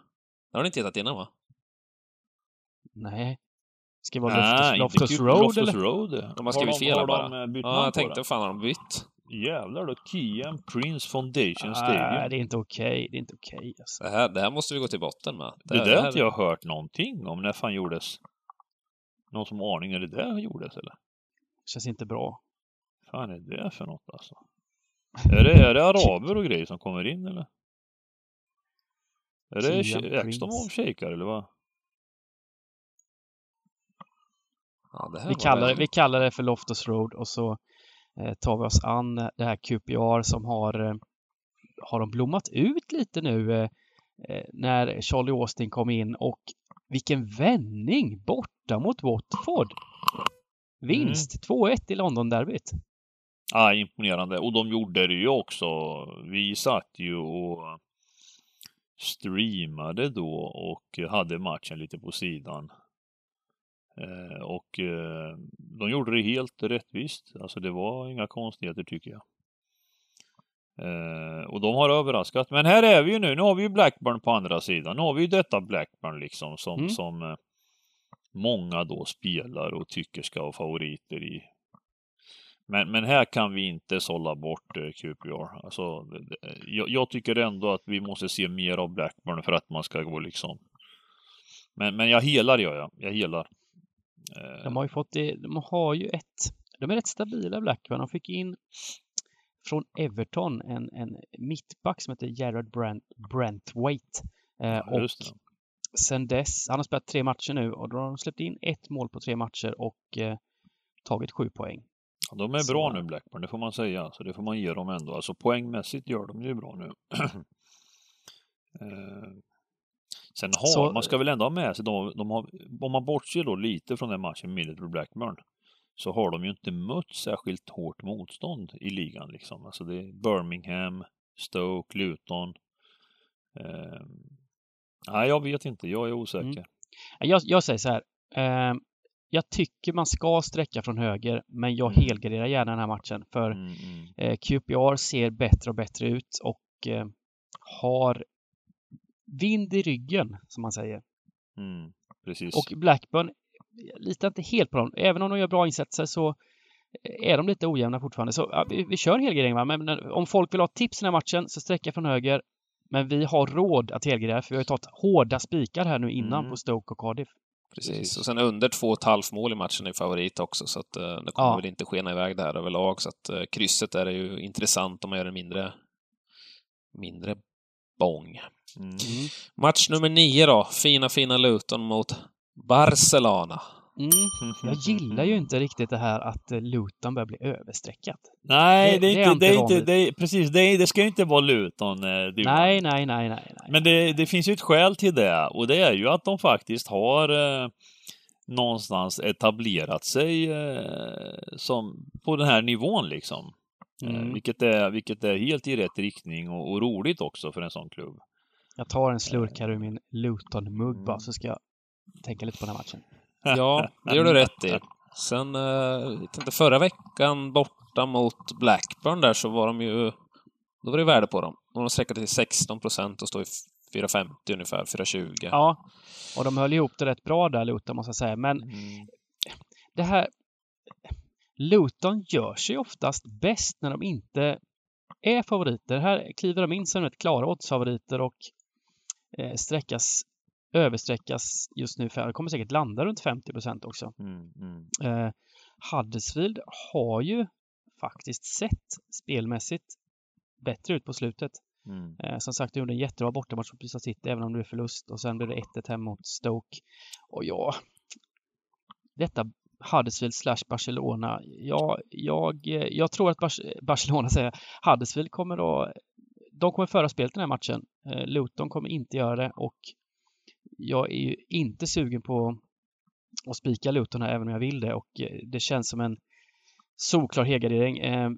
Det har ni inte hetat innan, va? Nej. Ska det vara Nej, Loftus, Loftus Road, Loftus eller? Road. De har skrivit fel har bara. De bytt ja, jag tänkte, vad fan har de bytt? Jävlar då, Kian Prince Foundation ah, Stadium. Nej, det är inte okej. Okay. Det är inte okej okay, alltså. det, här, det här måste vi gå till botten med. Det, det där har inte jag hört någonting om. När fan gjordes? Någon som aning när det där gjordes eller? Känns inte bra fan är det för något alltså? Är det, är det araber och grejer som kommer in eller? Är det, ägs de av shejkar eller vad? Ja, vi, kallar det, vi kallar det för Loftus Road och så eh, tar vi oss an det här QPR som har, eh, har de blommat ut lite nu eh, eh, när Charlie Austin kom in och vilken vändning borta mot Watford! Vinst mm. 2-1 i London-derbyt. Ja, imponerande. Och de gjorde det ju också. Vi satt ju och streamade då och hade matchen lite på sidan. Eh, och eh, de gjorde det helt rättvist. Alltså det var inga konstigheter tycker jag. Eh, och de har överraskat. Men här är vi ju nu. Nu har vi ju Blackburn på andra sidan. Nu har vi ju detta Blackburn liksom som, mm. som många då spelar och tycker ska vara favoriter i men, men här kan vi inte sålla bort eh, QPR. Alltså, jag, jag, tycker ändå att vi måste se mer av Blackburn för att man ska gå liksom Men, men jag helar gör jag. Jag helar. Eh, De har ju fått det, de har ju ett, de är rätt stabila Blackburn. De fick in från Everton en, en mittback som heter Jared Brent, Brentwaite. Eh, och sen dess, han har spelat tre matcher nu och då har de släppt in ett mål på tre matcher och eh, tagit sju poäng. Ja, de är Så- bra nu Blackburn, det får man säga. Så det får man ge dem ändå. Alltså poängmässigt gör de ju bra nu. Eh, Sen har, Så- man ska väl ändå ha med sig, de, de har, om man bortser då lite från den matchen Middlesbrough Blackburn, så har de ju inte mött särskilt hårt motstånd i ligan liksom. Alltså det är Birmingham, Stoke, Luton. Eh, nej, jag vet inte. Jag är osäker. Mm. Jag, jag säger så här. Eh, jag tycker man ska sträcka från höger, men jag Mm. helgarderar gärna den här matchen. För Mm, mm, eh, QPR ser bättre och bättre ut och eh, har vind i ryggen, som man säger. mm, precis. Och Blackburn, jag litar inte helt på dem. Även om de gör bra insatser så är de lite ojämna fortfarande. Så ja, vi, vi kör helgardering va, men men om folk vill ha tips i den här matchen så sträcka från höger. Men vi har råd att helgardera för vi har ju tagit hårda spikar här nu innan Mm. på Stoke och Cardiff. Precis. Precis. Och sen under två och ett halvt mål i matchen är favorit också, så att eh, det kommer Ja. väl inte skena iväg där överlag. Så att eh, krysset är ju intressant om man gör en mindre, mindre bång. Mm. Match nummer nio då. Fina, fina Luton mot Barcelona. Mm. Jag gillar ju inte riktigt det här att eh, Luton börjar bli överstreckat. Nej, Det- är det är inte, inte det är inte, det är, precis, det, är, det ska inte vara Luton. eh. Nej, nej, nej, nej, nej. Men det, det finns ju ett skäl till det och det är ju att de faktiskt har eh, någonstans etablerat sig eh, som, på den här nivån liksom. Eh, Mm. vilket, är, vilket är helt i rätt riktning och, och roligt också för en sån klubb. Jag tar en slurk här ur min Luton-mugg Mm. bara så ska jag tänka lite på den här matchen. Ja, det gör du rätt i. Sen, eh, inte, förra veckan borta mot Blackburn där så var de ju... Då var det värde på dem. De sträckade till 16 procent och står i 4,50 ungefär, 4,20. Ja, och de höll ihop det rätt bra där, Luton, måste jag säga. Men Mm. det här... Luton gör sig oftast bäst när de inte är favoriter. Här kliver de in som rätt klara oddsfavoriter och eh, sträckas, översträckas just nu. För, kommer säkert landa runt 50 procent också. Mm, mm. Eh, Huddersfield har ju faktiskt sett spelmässigt bättre ut på slutet. Mm. Eh, som sagt, de gjorde en jättebra bortamatch mot Bristol City, även om det är förlust. Och sen blev det 1-1 hem mot Stoke. Och ja, detta Huddersfield slash Barcelona. Ja, jag, jag tror att Bar- Barcelona säger Huddersfield kommer att de kommer föra spelet den här matchen. Eh, Luton kommer inte göra det och jag är ju inte sugen på att spika Luton här, även om jag vill det. Och eh, det känns som en solklar helgardering. Eh,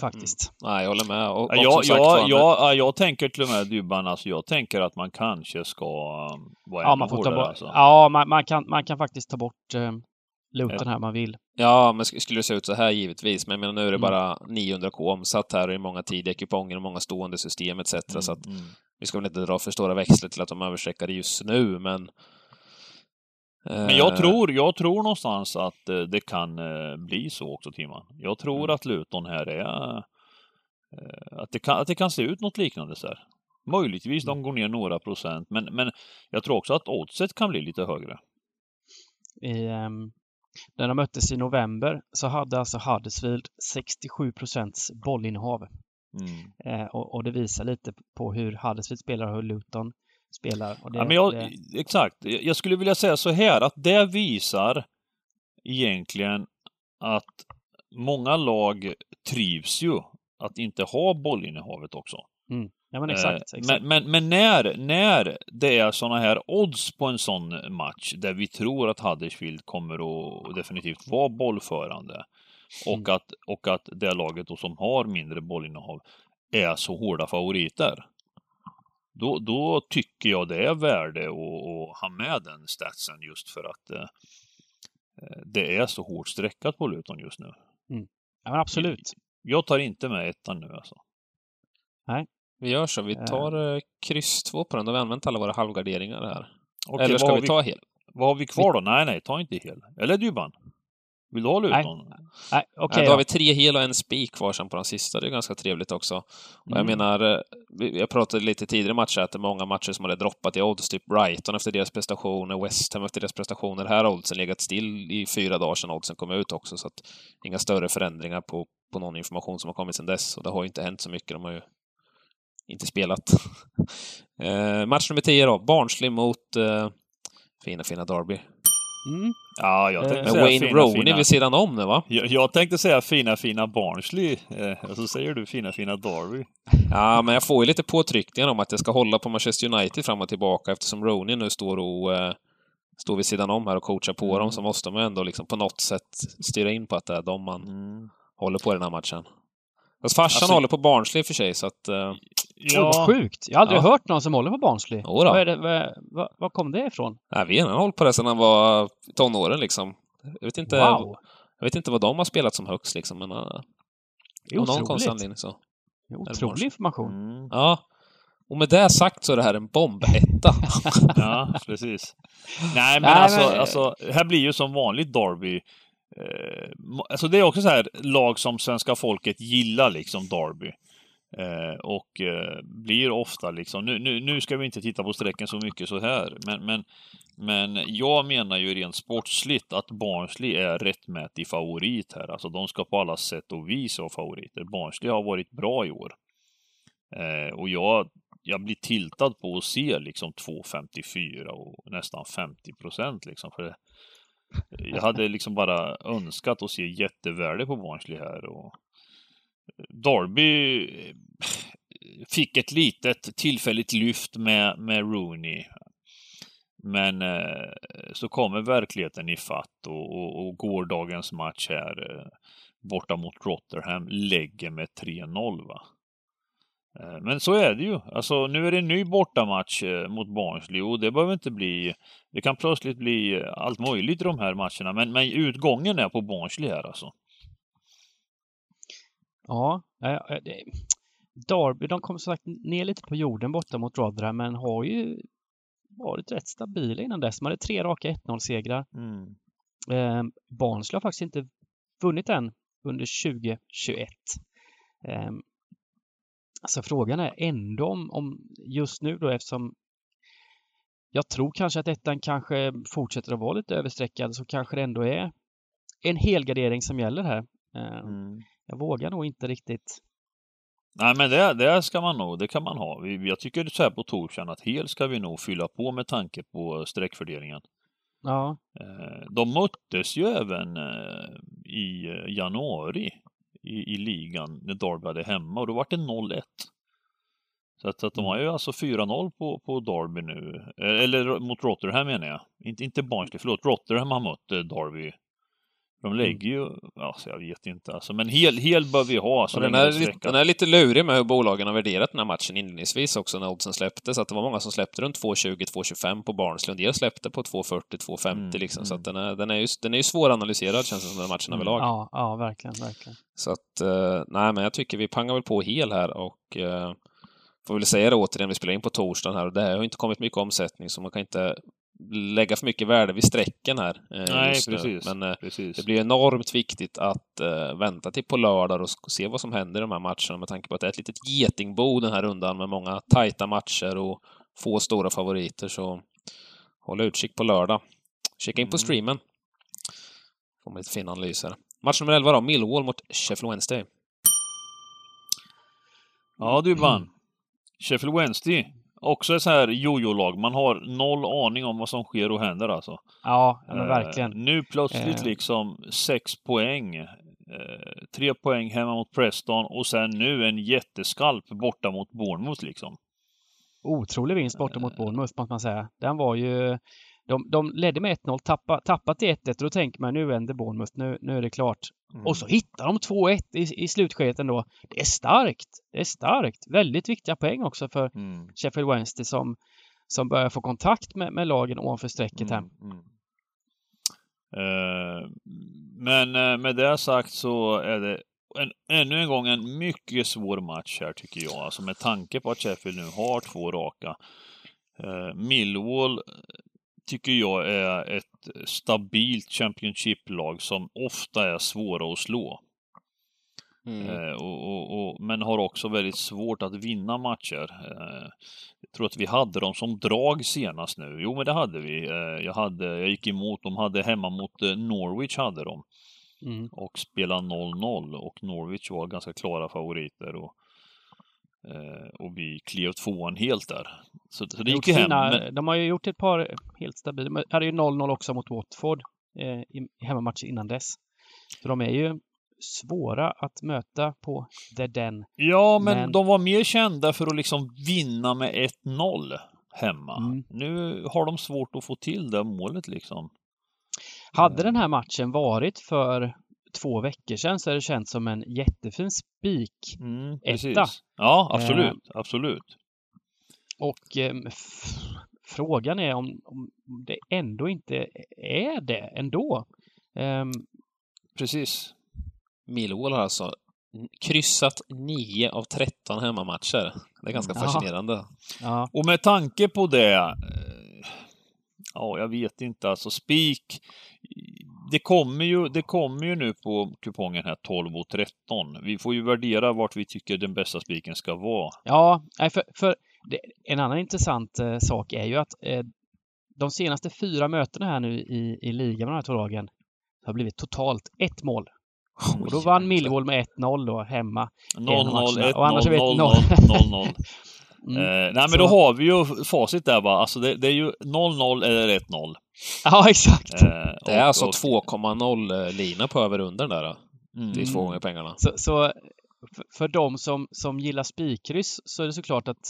faktiskt. Nej, jag håller med. Och, och Ja, jag, sagt jag, jag, ja, jag tänker till och med Dybban, alltså jag tänker att man kanske ska um, vara Ja, man får ta hårdare bort, alltså. ja man, man, kan, man kan faktiskt ta bort eh, Luton här man vill. Ja, men sk- skulle det se ut så här givetvis. Men jag menar, nu är det Mm. bara 900k omsatt här och i många tidiga kuponger och många stående system etc. Så att Mm, mm. Vi ska väl inte dra för stora växlar till att de överstreckar det just nu, men... Men jag eh, tror, jag tror någonstans att eh, det kan eh, bli så också, Timman. Jag tror Mm. att Luton här är... Att det, kan, att det kan se ut något liknande så här. Möjligtvis Mm. de går ner några procent, men, men jag tror också att oddset kan bli lite högre. I, ehm, när de möttes i november så hade alltså Huddersfield 67 procents bollinnehav. Mm. Eh, och, och det visar lite på hur Huddersfield spelar och hur Luton spelar. Det, ja, men jag, det, Exakt. Jag skulle vilja säga så här att det visar egentligen att många lag trivs ju att inte ha bollinnehavet också. ja, men exakt. Eh, exakt. Men, men, men när, när det är såna här odds på en sån match där vi tror att Huddersfield kommer att definitivt vara bollförande och, Mm. att, och att det laget då som har mindre bollinnehav är så hårda favoriter. Då, då tycker jag det är värde att, att ha med den statsen just för att eh, eh, det är så hårt streckat på Luton just nu. ja, men absolut. Jag tar inte med ettan nu alltså. Vi gör så. Vi Eh. tar eh, kryss 2 på den. Då har vi använt alla våra halvgarderingar här. Okej, Eller ska har vi ta hel? Vad har vi kvar då? Nej, nej, ta inte hel. Eller Dybban? Vill du ha Nej. Luton? Nej, Nej, då har vi tre hel och en spik kvar sen på den sista. Det är ganska trevligt också. Och jag Mm. menar, eh, vi- jag pratade lite tidigare i matcher att det är många matcher som hade droppat i odds. Typ Brighton efter deras prestationer, West Ham efter deras prestationer. Här har oddsen legat still i fyra dagar sedan oddsen kom ut också. Så att inga större förändringar på, på någon information som har kommit sedan dess. Och det har ju inte hänt så mycket. De har ju inte spelat. eh, match nummer 10 då. Barnsley mot eh, fina, fina Derby. Mm. Ja, jag tänkte Eh, säga Wayne fina, Rooney fina. vid sidan om nu va? Jag, jag tänkte säga fina, fina Barnsley. Eh, och så säger du fina, fina Derby. Ja, men jag får ju lite påtryckningar om att jag ska hålla på Manchester United fram och tillbaka eftersom Rooney nu står och eh, står vid sidan om här och coachar på Mm. dem så måste man ändå liksom på något sätt styra in på att det är de man håller på i den här matchen. Fast farsan Alltså- håller på Barnsley för sig så att... Eh, Oj, vad sjukt! Jag har aldrig Ja. hört någon som håller på Barnsley. Vad, är det, vad, vad, vad kom det ifrån? jag vet inte, han har hållit på det sedan han var tonåren liksom. Jag vet inte, Wow! jag vet inte vad de har spelat som högst liksom, men... Uh, Det är av någon konstig otroligt. anledning så. Det är. Otrolig information. Mm. Ja. Och med det sagt så är det här en bombetta. Ja, precis. Nej, men Nej, alltså, men- alltså, här blir ju som vanligt Derby. Eh, alltså det är också så här lag som svenska folket gillar, liksom Derby. Eh, och eh, blir ofta liksom, nu, nu, nu ska vi inte titta på strecken så mycket så här, men, men, men jag menar ju rent sportsligt att Barnsley är rättmätig favorit här. Alltså de ska på alla sätt och vis vara favoriter. Barnsley har varit bra i år. Eh, och jag, jag blir tiltad på att se liksom 2,54 och nästan 50 procent liksom. För jag hade liksom bara önskat att se jättevärde på Barnsley här. Och Darby eh, fick ett litet tillfälligt lyft med, med Rooney. Men eh, så kommer verkligheten i fatt och, och, och gårdagens match här eh, borta mot Rotherham lägger med 3-0 va. Eh, Men så är det ju. Alltså nu är det en ny bortamatch eh, mot Barnsley och det behöver inte bli... Det kan plötsligt bli eh, allt möjligt i de här matcherna men, men utgången är på Barnsley här alltså. Ja, eh, det, Derby, de kom som sagt ner lite på jorden borta mot Rotherham men har ju varit rätt stabila innan dess. De hade tre raka 1-0-segrar. Mm. Eh, Barnsley har faktiskt inte vunnit än under 2021. Eh, alltså frågan är ändå om, om just nu då eftersom jag tror kanske att ettan kanske fortsätter att vara lite överstreckad så kanske det ändå är en helgardering som gäller här. Eh, Mm. Jag vågar nog inte riktigt Nej men det, det ska man nog, det kan man ha. Jag tycker så här på torsdagen att hel ska vi nog fylla på med tanke på streckfördelningen. Ja, Eh, De möttes ju även eh, i eh, januari i, i ligan när Derby hade hemma och då var det 0-1. Så att, att de har ju alltså 4-0 på, på Derby nu. Eller mot Rotherham menar jag. Inte, inte Barnsley, förlåt. Rotherham har mött Derby. De lägger ju, alltså jag vet inte alltså. Men hel, hel bör vi ha så den, länge är, det är lite- sträckat. den är lite lurig med hur bolagen har värderat den här matchen inledningsvis också när oddsen släpptes. Att det var många som släppte runt 2,20-2,25 på Barnsley. Och en del släppte på 2,40-2,50 Mm, liksom. Så mm. att den är, den är ju, den är ju svåranalyserad känns det som den här matchen Mm. överlag. ja, ja verkligen, verkligen. Så att, eh, nej men jag tycker vi pangar väl på hel här och eh, får väl säga det återigen, vi spelar in på torsdagen här och det har ju inte kommit mycket omsättning så man kan inte lägga för mycket värde vid strecken här. eh, Nej, precis. Men eh, precis. det blir enormt viktigt att eh, vänta till på lördag och se vad som händer i de här matcherna med tanke på att det är ett litet getingbo den här rundan med många tajta matcher och få stora favoriter. Så håll utkik på lördag. Kika in på Mm. streamen. Får man lite fina analyser. Match nummer 11 då, Millwall mot Sheffield Wednesday. Ja du Ban. Sheffield Wednesday. Också ett så här jojo-lag. Man har noll aning om vad som sker och händer alltså. Ja, men Eh, verkligen. nu plötsligt Eh. liksom sex poäng. Eh, tre poäng hemma mot Preston och sen nu en jätteskalp borta mot Bournemouth liksom. Otrolig vinst borta mot Bournemouth måste man säga. Den var ju... De, de ledde med 1-0, tappa, tappat till 1-1 och då tänker man nu vänder Bournemouth, nu, nu är det klart. Mm. Och så hittar de 2-1 i, i slutskedet ändå. Det är starkt! Det är starkt! Väldigt viktiga poäng också för Mm. Sheffield Wednesday som, som börjar få kontakt med, med lagen ovanför strecket här. Mm, mm. Eh, men eh, med det sagt så är det en, ännu en gång en mycket svår match här tycker jag. Alltså med tanke på att Sheffield nu har två raka. Eh, Millwall tycker jag är ett stabilt Championship-lag som ofta är svåra att slå. Mm. Eh, och, och, och, men har också väldigt svårt att vinna matcher. Eh, jag tror att vi hade dem som drag senast nu. Jo, men det hade vi. Eh, jag, hade, jag gick emot, de hade hemma mot eh, Norwich hade de Mm. och spelade 0-0 och Norwich var ganska klara favoriter och, och vi klev tvåan helt där. Så, så det gick ju hem. Men, De har ju gjort ett par helt stabila. De hade ju 0-0 också mot Watford eh, i hemmamatchen innan dess. Så de är ju svåra att möta på The Den. ja, men, men- de var mer kända för att liksom vinna med 1-0 hemma. Mm. Nu har de svårt att få till det målet liksom. Hade den här matchen varit för två veckor sedan så hade det känts som en jättefin spik. Mm, Etta. Ja, absolut. Eh. Absolut. Och eh, frågan är om, om det ändå inte är det ändå. Ehm, Precis. Millwall har alltså kryssat 9 av 13 hemmamatcher. Det är ganska fascinerande. ja, Och med tanke på det, eh, ja, jag vet inte, alltså spik. Det kommer ju, det kommer ju nu på kupongen här 12 och 13. Vi får ju värdera vart vi tycker den bästa spiken ska vara. ja för, för det, en annan intressant eh, sak är ju att eh, de senaste fyra mötena här nu i, i ligan med de här två lagen har blivit totalt ett mål. Och då vann Millwall med 1-0 då hemma. 0-0, matcherna. 1-0, Och annars är vi 0-0, 1-0. 0-0. Mm. Eh, nej men Så- då har vi ju facit där va. Alltså det, det är ju 0-0 eller 1-0. Ja, exakt. Eh, Det är och- alltså och- 2,0 lina på över under där. Mm. Det är två gånger pengarna. Så, så för, de som, som gillar spikkryss så är det såklart att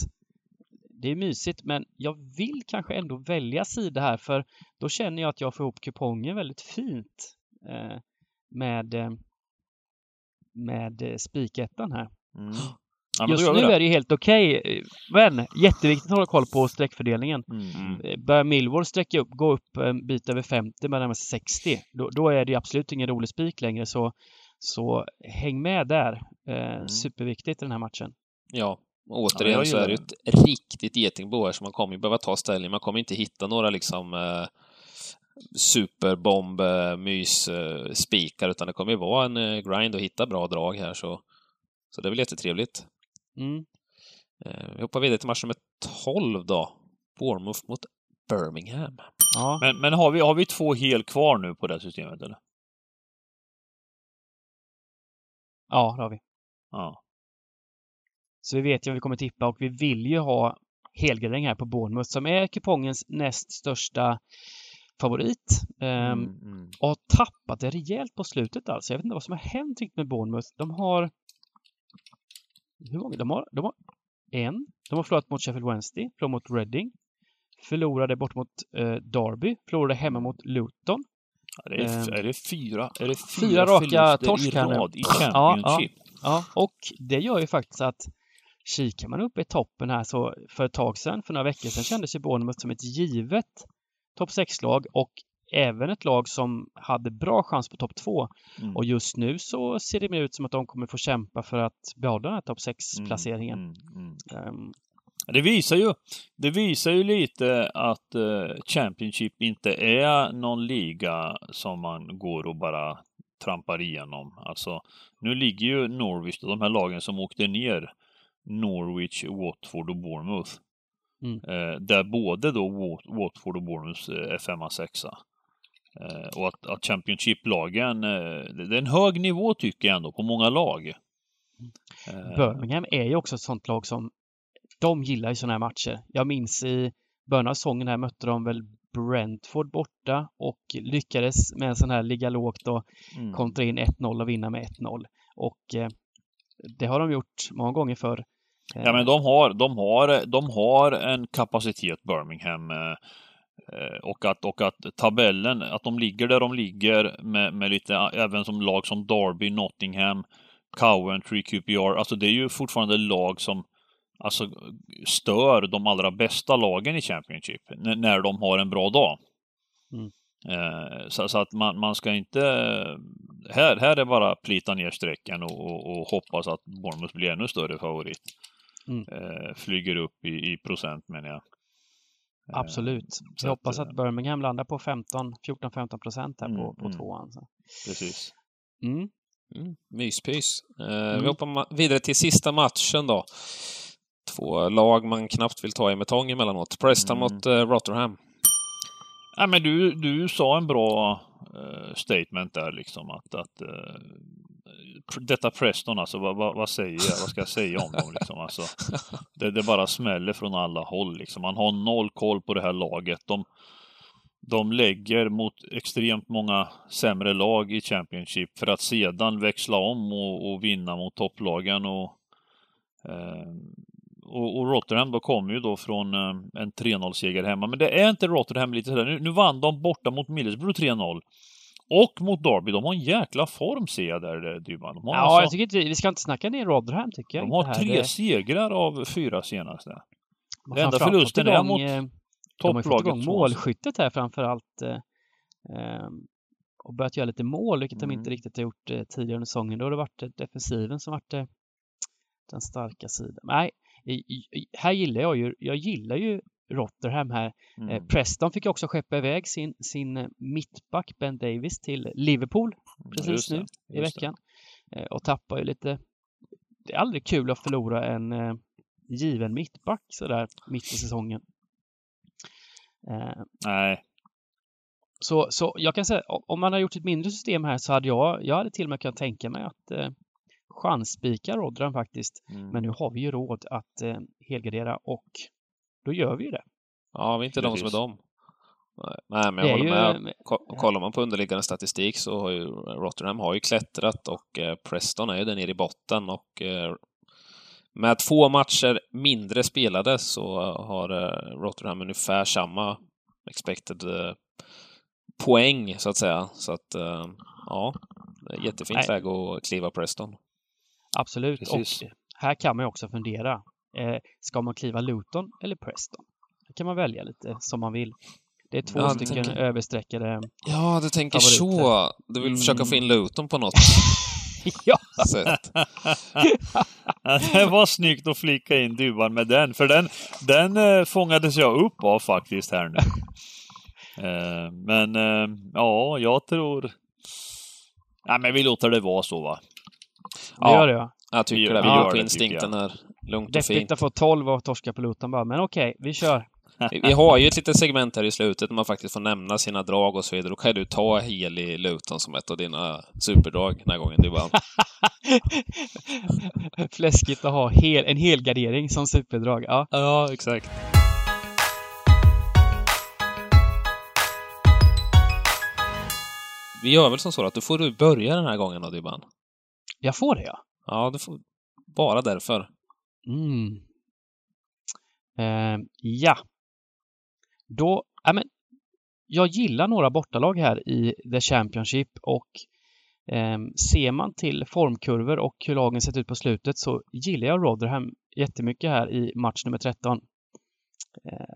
det är mysigt, men jag vill kanske ändå välja sida här för då känner jag att jag får ihop kupongen väldigt fint eh, med, eh, med eh, spikettan här. Mm. Ja, Just nu det. är det helt okej, eh, men jätteviktigt att hålla koll på streckfördelningen. Mm. Eh, Börjar Millwall sträcka upp, gå upp en bit över 50, men närmar sig 60, då, då är det absolut ingen rolig spik längre. Så, så häng med där. Eh, Mm. Superviktigt i den här matchen. Ja, och Ja, återigen jag så är det ett riktigt getingbo här så man kommer ju behöva ta ställning. Man kommer inte hitta några liksom eh, superbomb, eh, mys, eh, spikar utan det kommer ju vara en grind och hitta bra drag här så, så det är väl jättetrevligt. Mm. Eh, vi hoppar vidare till match nummer 12 då. Bournemouth mot Birmingham. Ja. Men, men har, vi, har vi två hel kvar nu på det här systemet eller? ja, det har vi. Ja. Så vi vet ju vad vi kommer tippa och vi vill ju ha helgardering här på Bournemouth som är kupongens näst största favorit. Ehm, Mm, mm. och har tappat det rejält på slutet alltså. Jag vet inte vad som har hänt riktigt med Bournemouth. De har... Hur många? De har, de har en. De har förlorat mot Sheffield Wednesday, förlorat mot Reading. Förlorade bort mot eh, Derby, förlorade hemma mot Luton. Ja, det är, Ehm, är det fyra, är det fyra, fyra raka torsk i rad i Ja, Championship? Ja, och det gör ju faktiskt att kikar man upp i toppen här så för ett tag sedan, för några veckor sedan, kändes ju Bournemouth som ett givet topp 6-lag och även ett lag som hade bra chans på topp 2. Mm. Och just nu så ser det mer ut som att de kommer få kämpa för att behålla den här topp 6-placeringen. Mm, mm, mm. Ehm, Det visar ju, det visar ju lite att eh, Championship inte är någon liga som man går och bara trampar igenom. Alltså, nu ligger ju Norwich, de här lagen som åkte ner, Norwich, Watford och Bournemouth. Mm. Eh, där både då Wat- Watford och Bournemouth eh, är femma, sexa. Eh, och att, att Championship-lagen, eh, det är en hög nivå tycker jag ändå på många lag. Eh, Birmingham är ju också ett sånt lag som de gillar ju sådana här matcher. Jag minns i början av säsongen här mötte de väl Brentford borta och lyckades med en sån här ligga lågt och mm. kontra in 1-0 och vinna med 1-0. Och eh, det har de gjort många gånger förr. Ja men de har, de har, de har en kapacitet Birmingham. eh, Och att, och att tabellen, att de ligger där de ligger med, med lite, även som lag som Derby, Nottingham, Coventry, QPR. Alltså det är ju fortfarande lag som alltså, stör de allra bästa lagen i Championship när de har en bra dag. Mm. Eh, Så, så att man, man ska inte... Här, här är bara plita ner strecken och, och, och hoppas att Bournemouth blir ännu större favorit Mm. eh, flyger upp i, i procent menar jag. Absolut. så Jag hoppas att, att Birmingham landar på 15, 14-15 procent här på, Mm, på mm. tvåan. Så. Precis. Mm. Mm, myspys. Eh, Vi Mm. hoppar vidare till sista matchen då. Två lag man knappt vill ta i med tång emellanåt. Preston Mm. mot eh, Rotherham. Ja, men du, du sa en bra eh, statement där liksom att, att eh, detta Preston alltså, vad, vad, vad säger jag? Vad ska jag säga om dem liksom? Alltså, det, det bara smäller från alla håll liksom. Man har noll koll på det här laget. De, de lägger mot extremt många sämre lag i Championship för att sedan växla om och, och vinna mot topplagen och eh, och, och Rotterdam då kommer ju då från eh, en 3-0-seger hemma. Men det är inte Rotterdam lite sådär. Nu, nu vann de borta mot Middlesbrough 3-0. Och mot Derby. De har en jäkla form ser jag där, eh, Dybban. De Ja, alltså, jag tycker inte, vi ska inte snacka ner Rotherham tycker jag. de har tre Det- segrar av fyra senaste. de har det enda förlusten fått är igång, mot eh, De har fått Topplaget. igång målskyttet här framförallt. Eh, eh, och börjat göra lite mål, vilket de Mm. inte riktigt har gjort eh, tidigare under säsongen. Då har det varit eh, defensiven som varit eh, den starka sidan. Nej, i, i, här gillar jag ju, jag gillar ju Rotherham här. Eh, Mm. Preston fick också skeppa iväg sin, sin eh, mittback Ben Davis till Liverpool precis Just det, nu i just det. veckan. Eh, och tappar ju lite. Det är aldrig kul att förlora en given mittback sådär mitt i säsongen. Nej, så, så jag kan säga, om man har gjort ett mindre system här så hade jag, jag hade till och med kunnat tänka mig att eh, chansspika Rodran faktiskt. Mm. Men nu har vi ju råd att eh, helgardera och då gör vi ju det. Ja, vi är inte de som är Precis. dem. Nej, men jag håller med. Ko- Kollar man på underliggande statistik så har ju Rotterdam har ju klättrat och eh, Preston är ju där nere i botten och eh, med två matcher mindre spelade så har eh, Rotterdam ungefär samma expected eh, poäng så att säga. Så att eh, ja, jättefint Nej. läge att kliva Preston. Absolut. Precis. Och här kan man ju också fundera. Eh, ska man kliva Luton eller Preston? Det kan man välja lite som man vill. Det är två Ja, stycken tänker- överstreckade. Ja, du tänker Favoriter. så. Du vill försöka få in Luton på något ja! sätt. Det var snyggt att flika in Dybban med den, för den, den eh, fångades jag upp av faktiskt här nu. Eh, men eh, ja, jag tror... Nej, men vi låter det vara så va. Det Ja. gör det ja. Jag tycker Vi- det. vi Vi går på instinkten här. Lugnt och fint. att få 12 och torska på Luton bara. Men okej, vi kör. Vi- har ju ett litet segment här i slutet där man faktiskt får nämna sina drag och så vidare. Då kan du ta Heli Luton som ett av dina superdrag den här gången. Du bara, Fläskigt att ha hel, en helgardering som superdrag. Ja. ja, exakt. Vi gör väl som så att du får du börja den här gången då, Dybban. Jag får det ja. Ja, du får bara därför. Mm. Eh, ja. Då, ja men, jag gillar några bortalag här i The Championship och eh, ser man till formkurvor och hur lagen sett ut på slutet så gillar jag Rotherham jättemycket här i match nummer 13. Eh,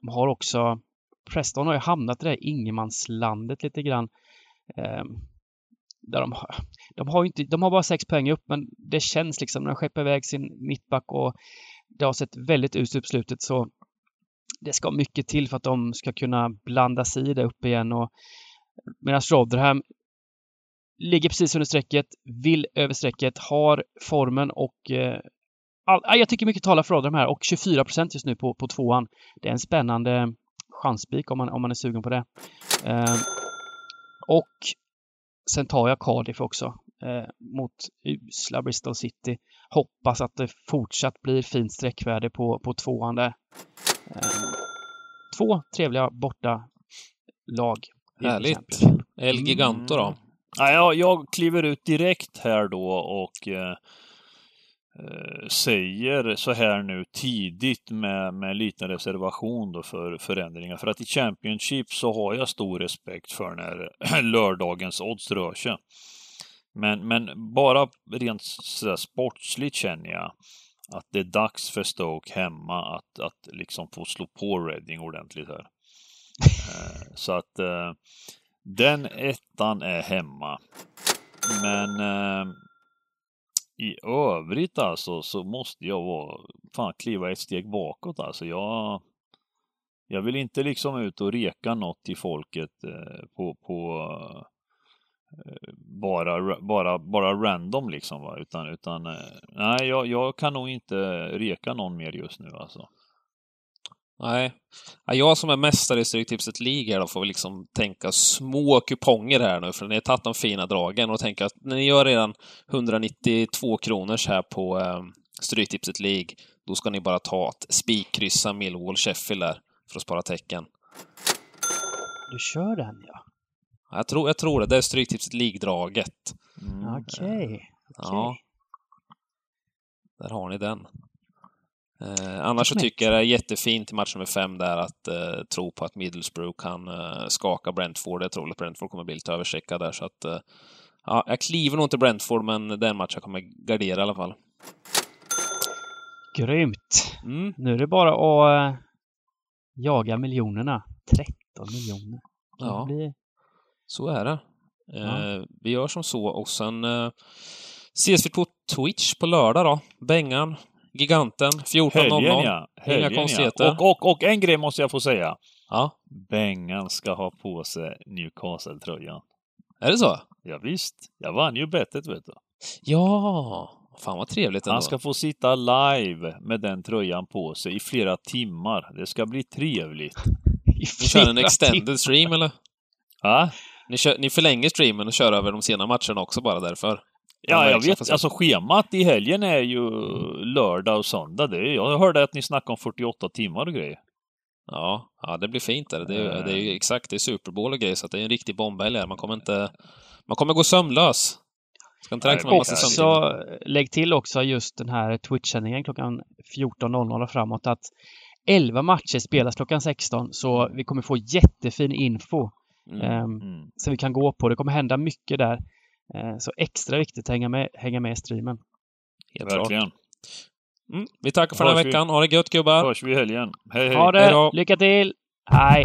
de har också Preston har ju hamnat i det här ingenmanslandet lite grann. Ehm. Där de, har, de, har ju inte, de har bara sex poäng upp, men det känns liksom när de skeppar iväg sin mittback och det har sett väldigt ut upp slutet så det ska mycket till för att de ska kunna blanda sig i det upp igen och medan Rotherham ligger precis under strecket, vill över strecket, har formen och eh, all, jag tycker mycket talar för Rotherham här och 24 procent just nu på, på tvåan. Det är en spännande chansspik om man, om man är sugen på det. Eh, och sen tar jag Cardiff också eh, mot usla Bristol City. Hoppas att det fortsatt blir fint sträckvärde på, på tvåan där. Eh, två trevliga borta lag. Härligt. El Giganto då. Ja, jag, jag kliver ut direkt här då och eh, Eh, säger så här nu tidigt med, med en liten reservation då för förändringar. För att i Championship så har jag stor respekt för när lördagens odds rör sig. Men, men bara rent sådär sportsligt känner jag att det är dags för Stoke hemma att, att liksom få slå på Reading ordentligt här. Eh, så att eh, den ettan är hemma. Men eh, i övrigt alltså så måste jag vara, fan kliva ett steg bakåt alltså. Jag, Jag vill inte liksom ut och reka något till folket eh, på, på eh, bara, bara, bara random liksom va, utan, utan eh, nej, jag, jag kan nog inte reka någon mer just nu alltså. Nej. Ja, jag som är mästare i Stryktipset League då får väl liksom tänka små kuponger här nu, för ni har tagit de fina dragen och tänka att när ni gör redan 192 kronors här på eh, Stryktipset League, då ska ni bara ta att spikkryssa Millwall Sheffield där för att spara tecken. Du kör den ja. Jag tror, jag tror det. Det är Stryktipset League-draget. Mm. Okej. Ja. Där har ni den. Eh, annars så tycker jag det är jättefint i match nummer fem där att eh, tro på att Middlesbrough kan eh, skaka Brentford. Jag tror att Brentford kommer bli lite övercheckad där så att eh, ja, jag kliver nog inte Brentford men den matchen kommer jag gardera i alla fall. Grymt! Mm. Nu är det bara att eh, jaga miljonerna. 13 miljoner. Kan Ja. bli- Så är det. Ja. Eh, vi gör som så och sen ses vi på Twitch på lördag då. Bengan, Giganten, 14.00. Helgen ja. Helgen, konstigheter. ja. Och, och, och en grej måste jag få säga. Ja, Bengan ska ha på sig Newcastle-tröjan. är det så? Ja, visst. jag vann ju bettet vet du. Ja, fan vad trevligt ändå. Han ska få sitta live med den tröjan på sig i flera timmar. Det ska bli trevligt. i Ni kör en flera timmar. extended stream eller? Ja, Ni, kör, ni förlänger streamen och kör över de sena matcherna också bara därför? Ja jag vet. Alltså schemat i helgen är ju lördag och söndag. Det är, jag hörde att ni snackade om 48 timmar och grejer. Ja, ja det blir fint där. Det, är- det är ju exakt, det är Super Bowl och grejer så att det är en riktig bombhelg här. Man kommer inte... Man kommer gå sömnlös. Ska inte räkna med massa sömntimmar. så lägg till också just den här Twitch-sändningen klockan 14.00 och framåt att 11 matcher spelas klockan 16 så vi kommer få jättefin info Mm. ehm, Mm. som vi kan gå på. Det kommer hända mycket där. Eh, så extra viktigt att hänga med, hänga med i streamen. Helt klart. Verkligen. Mm. Vi tackar för den här vi. veckan. Ha det gött gubbar! Hörs vi i helgen. Hej hej. Ha det! då. Lycka till! Hej!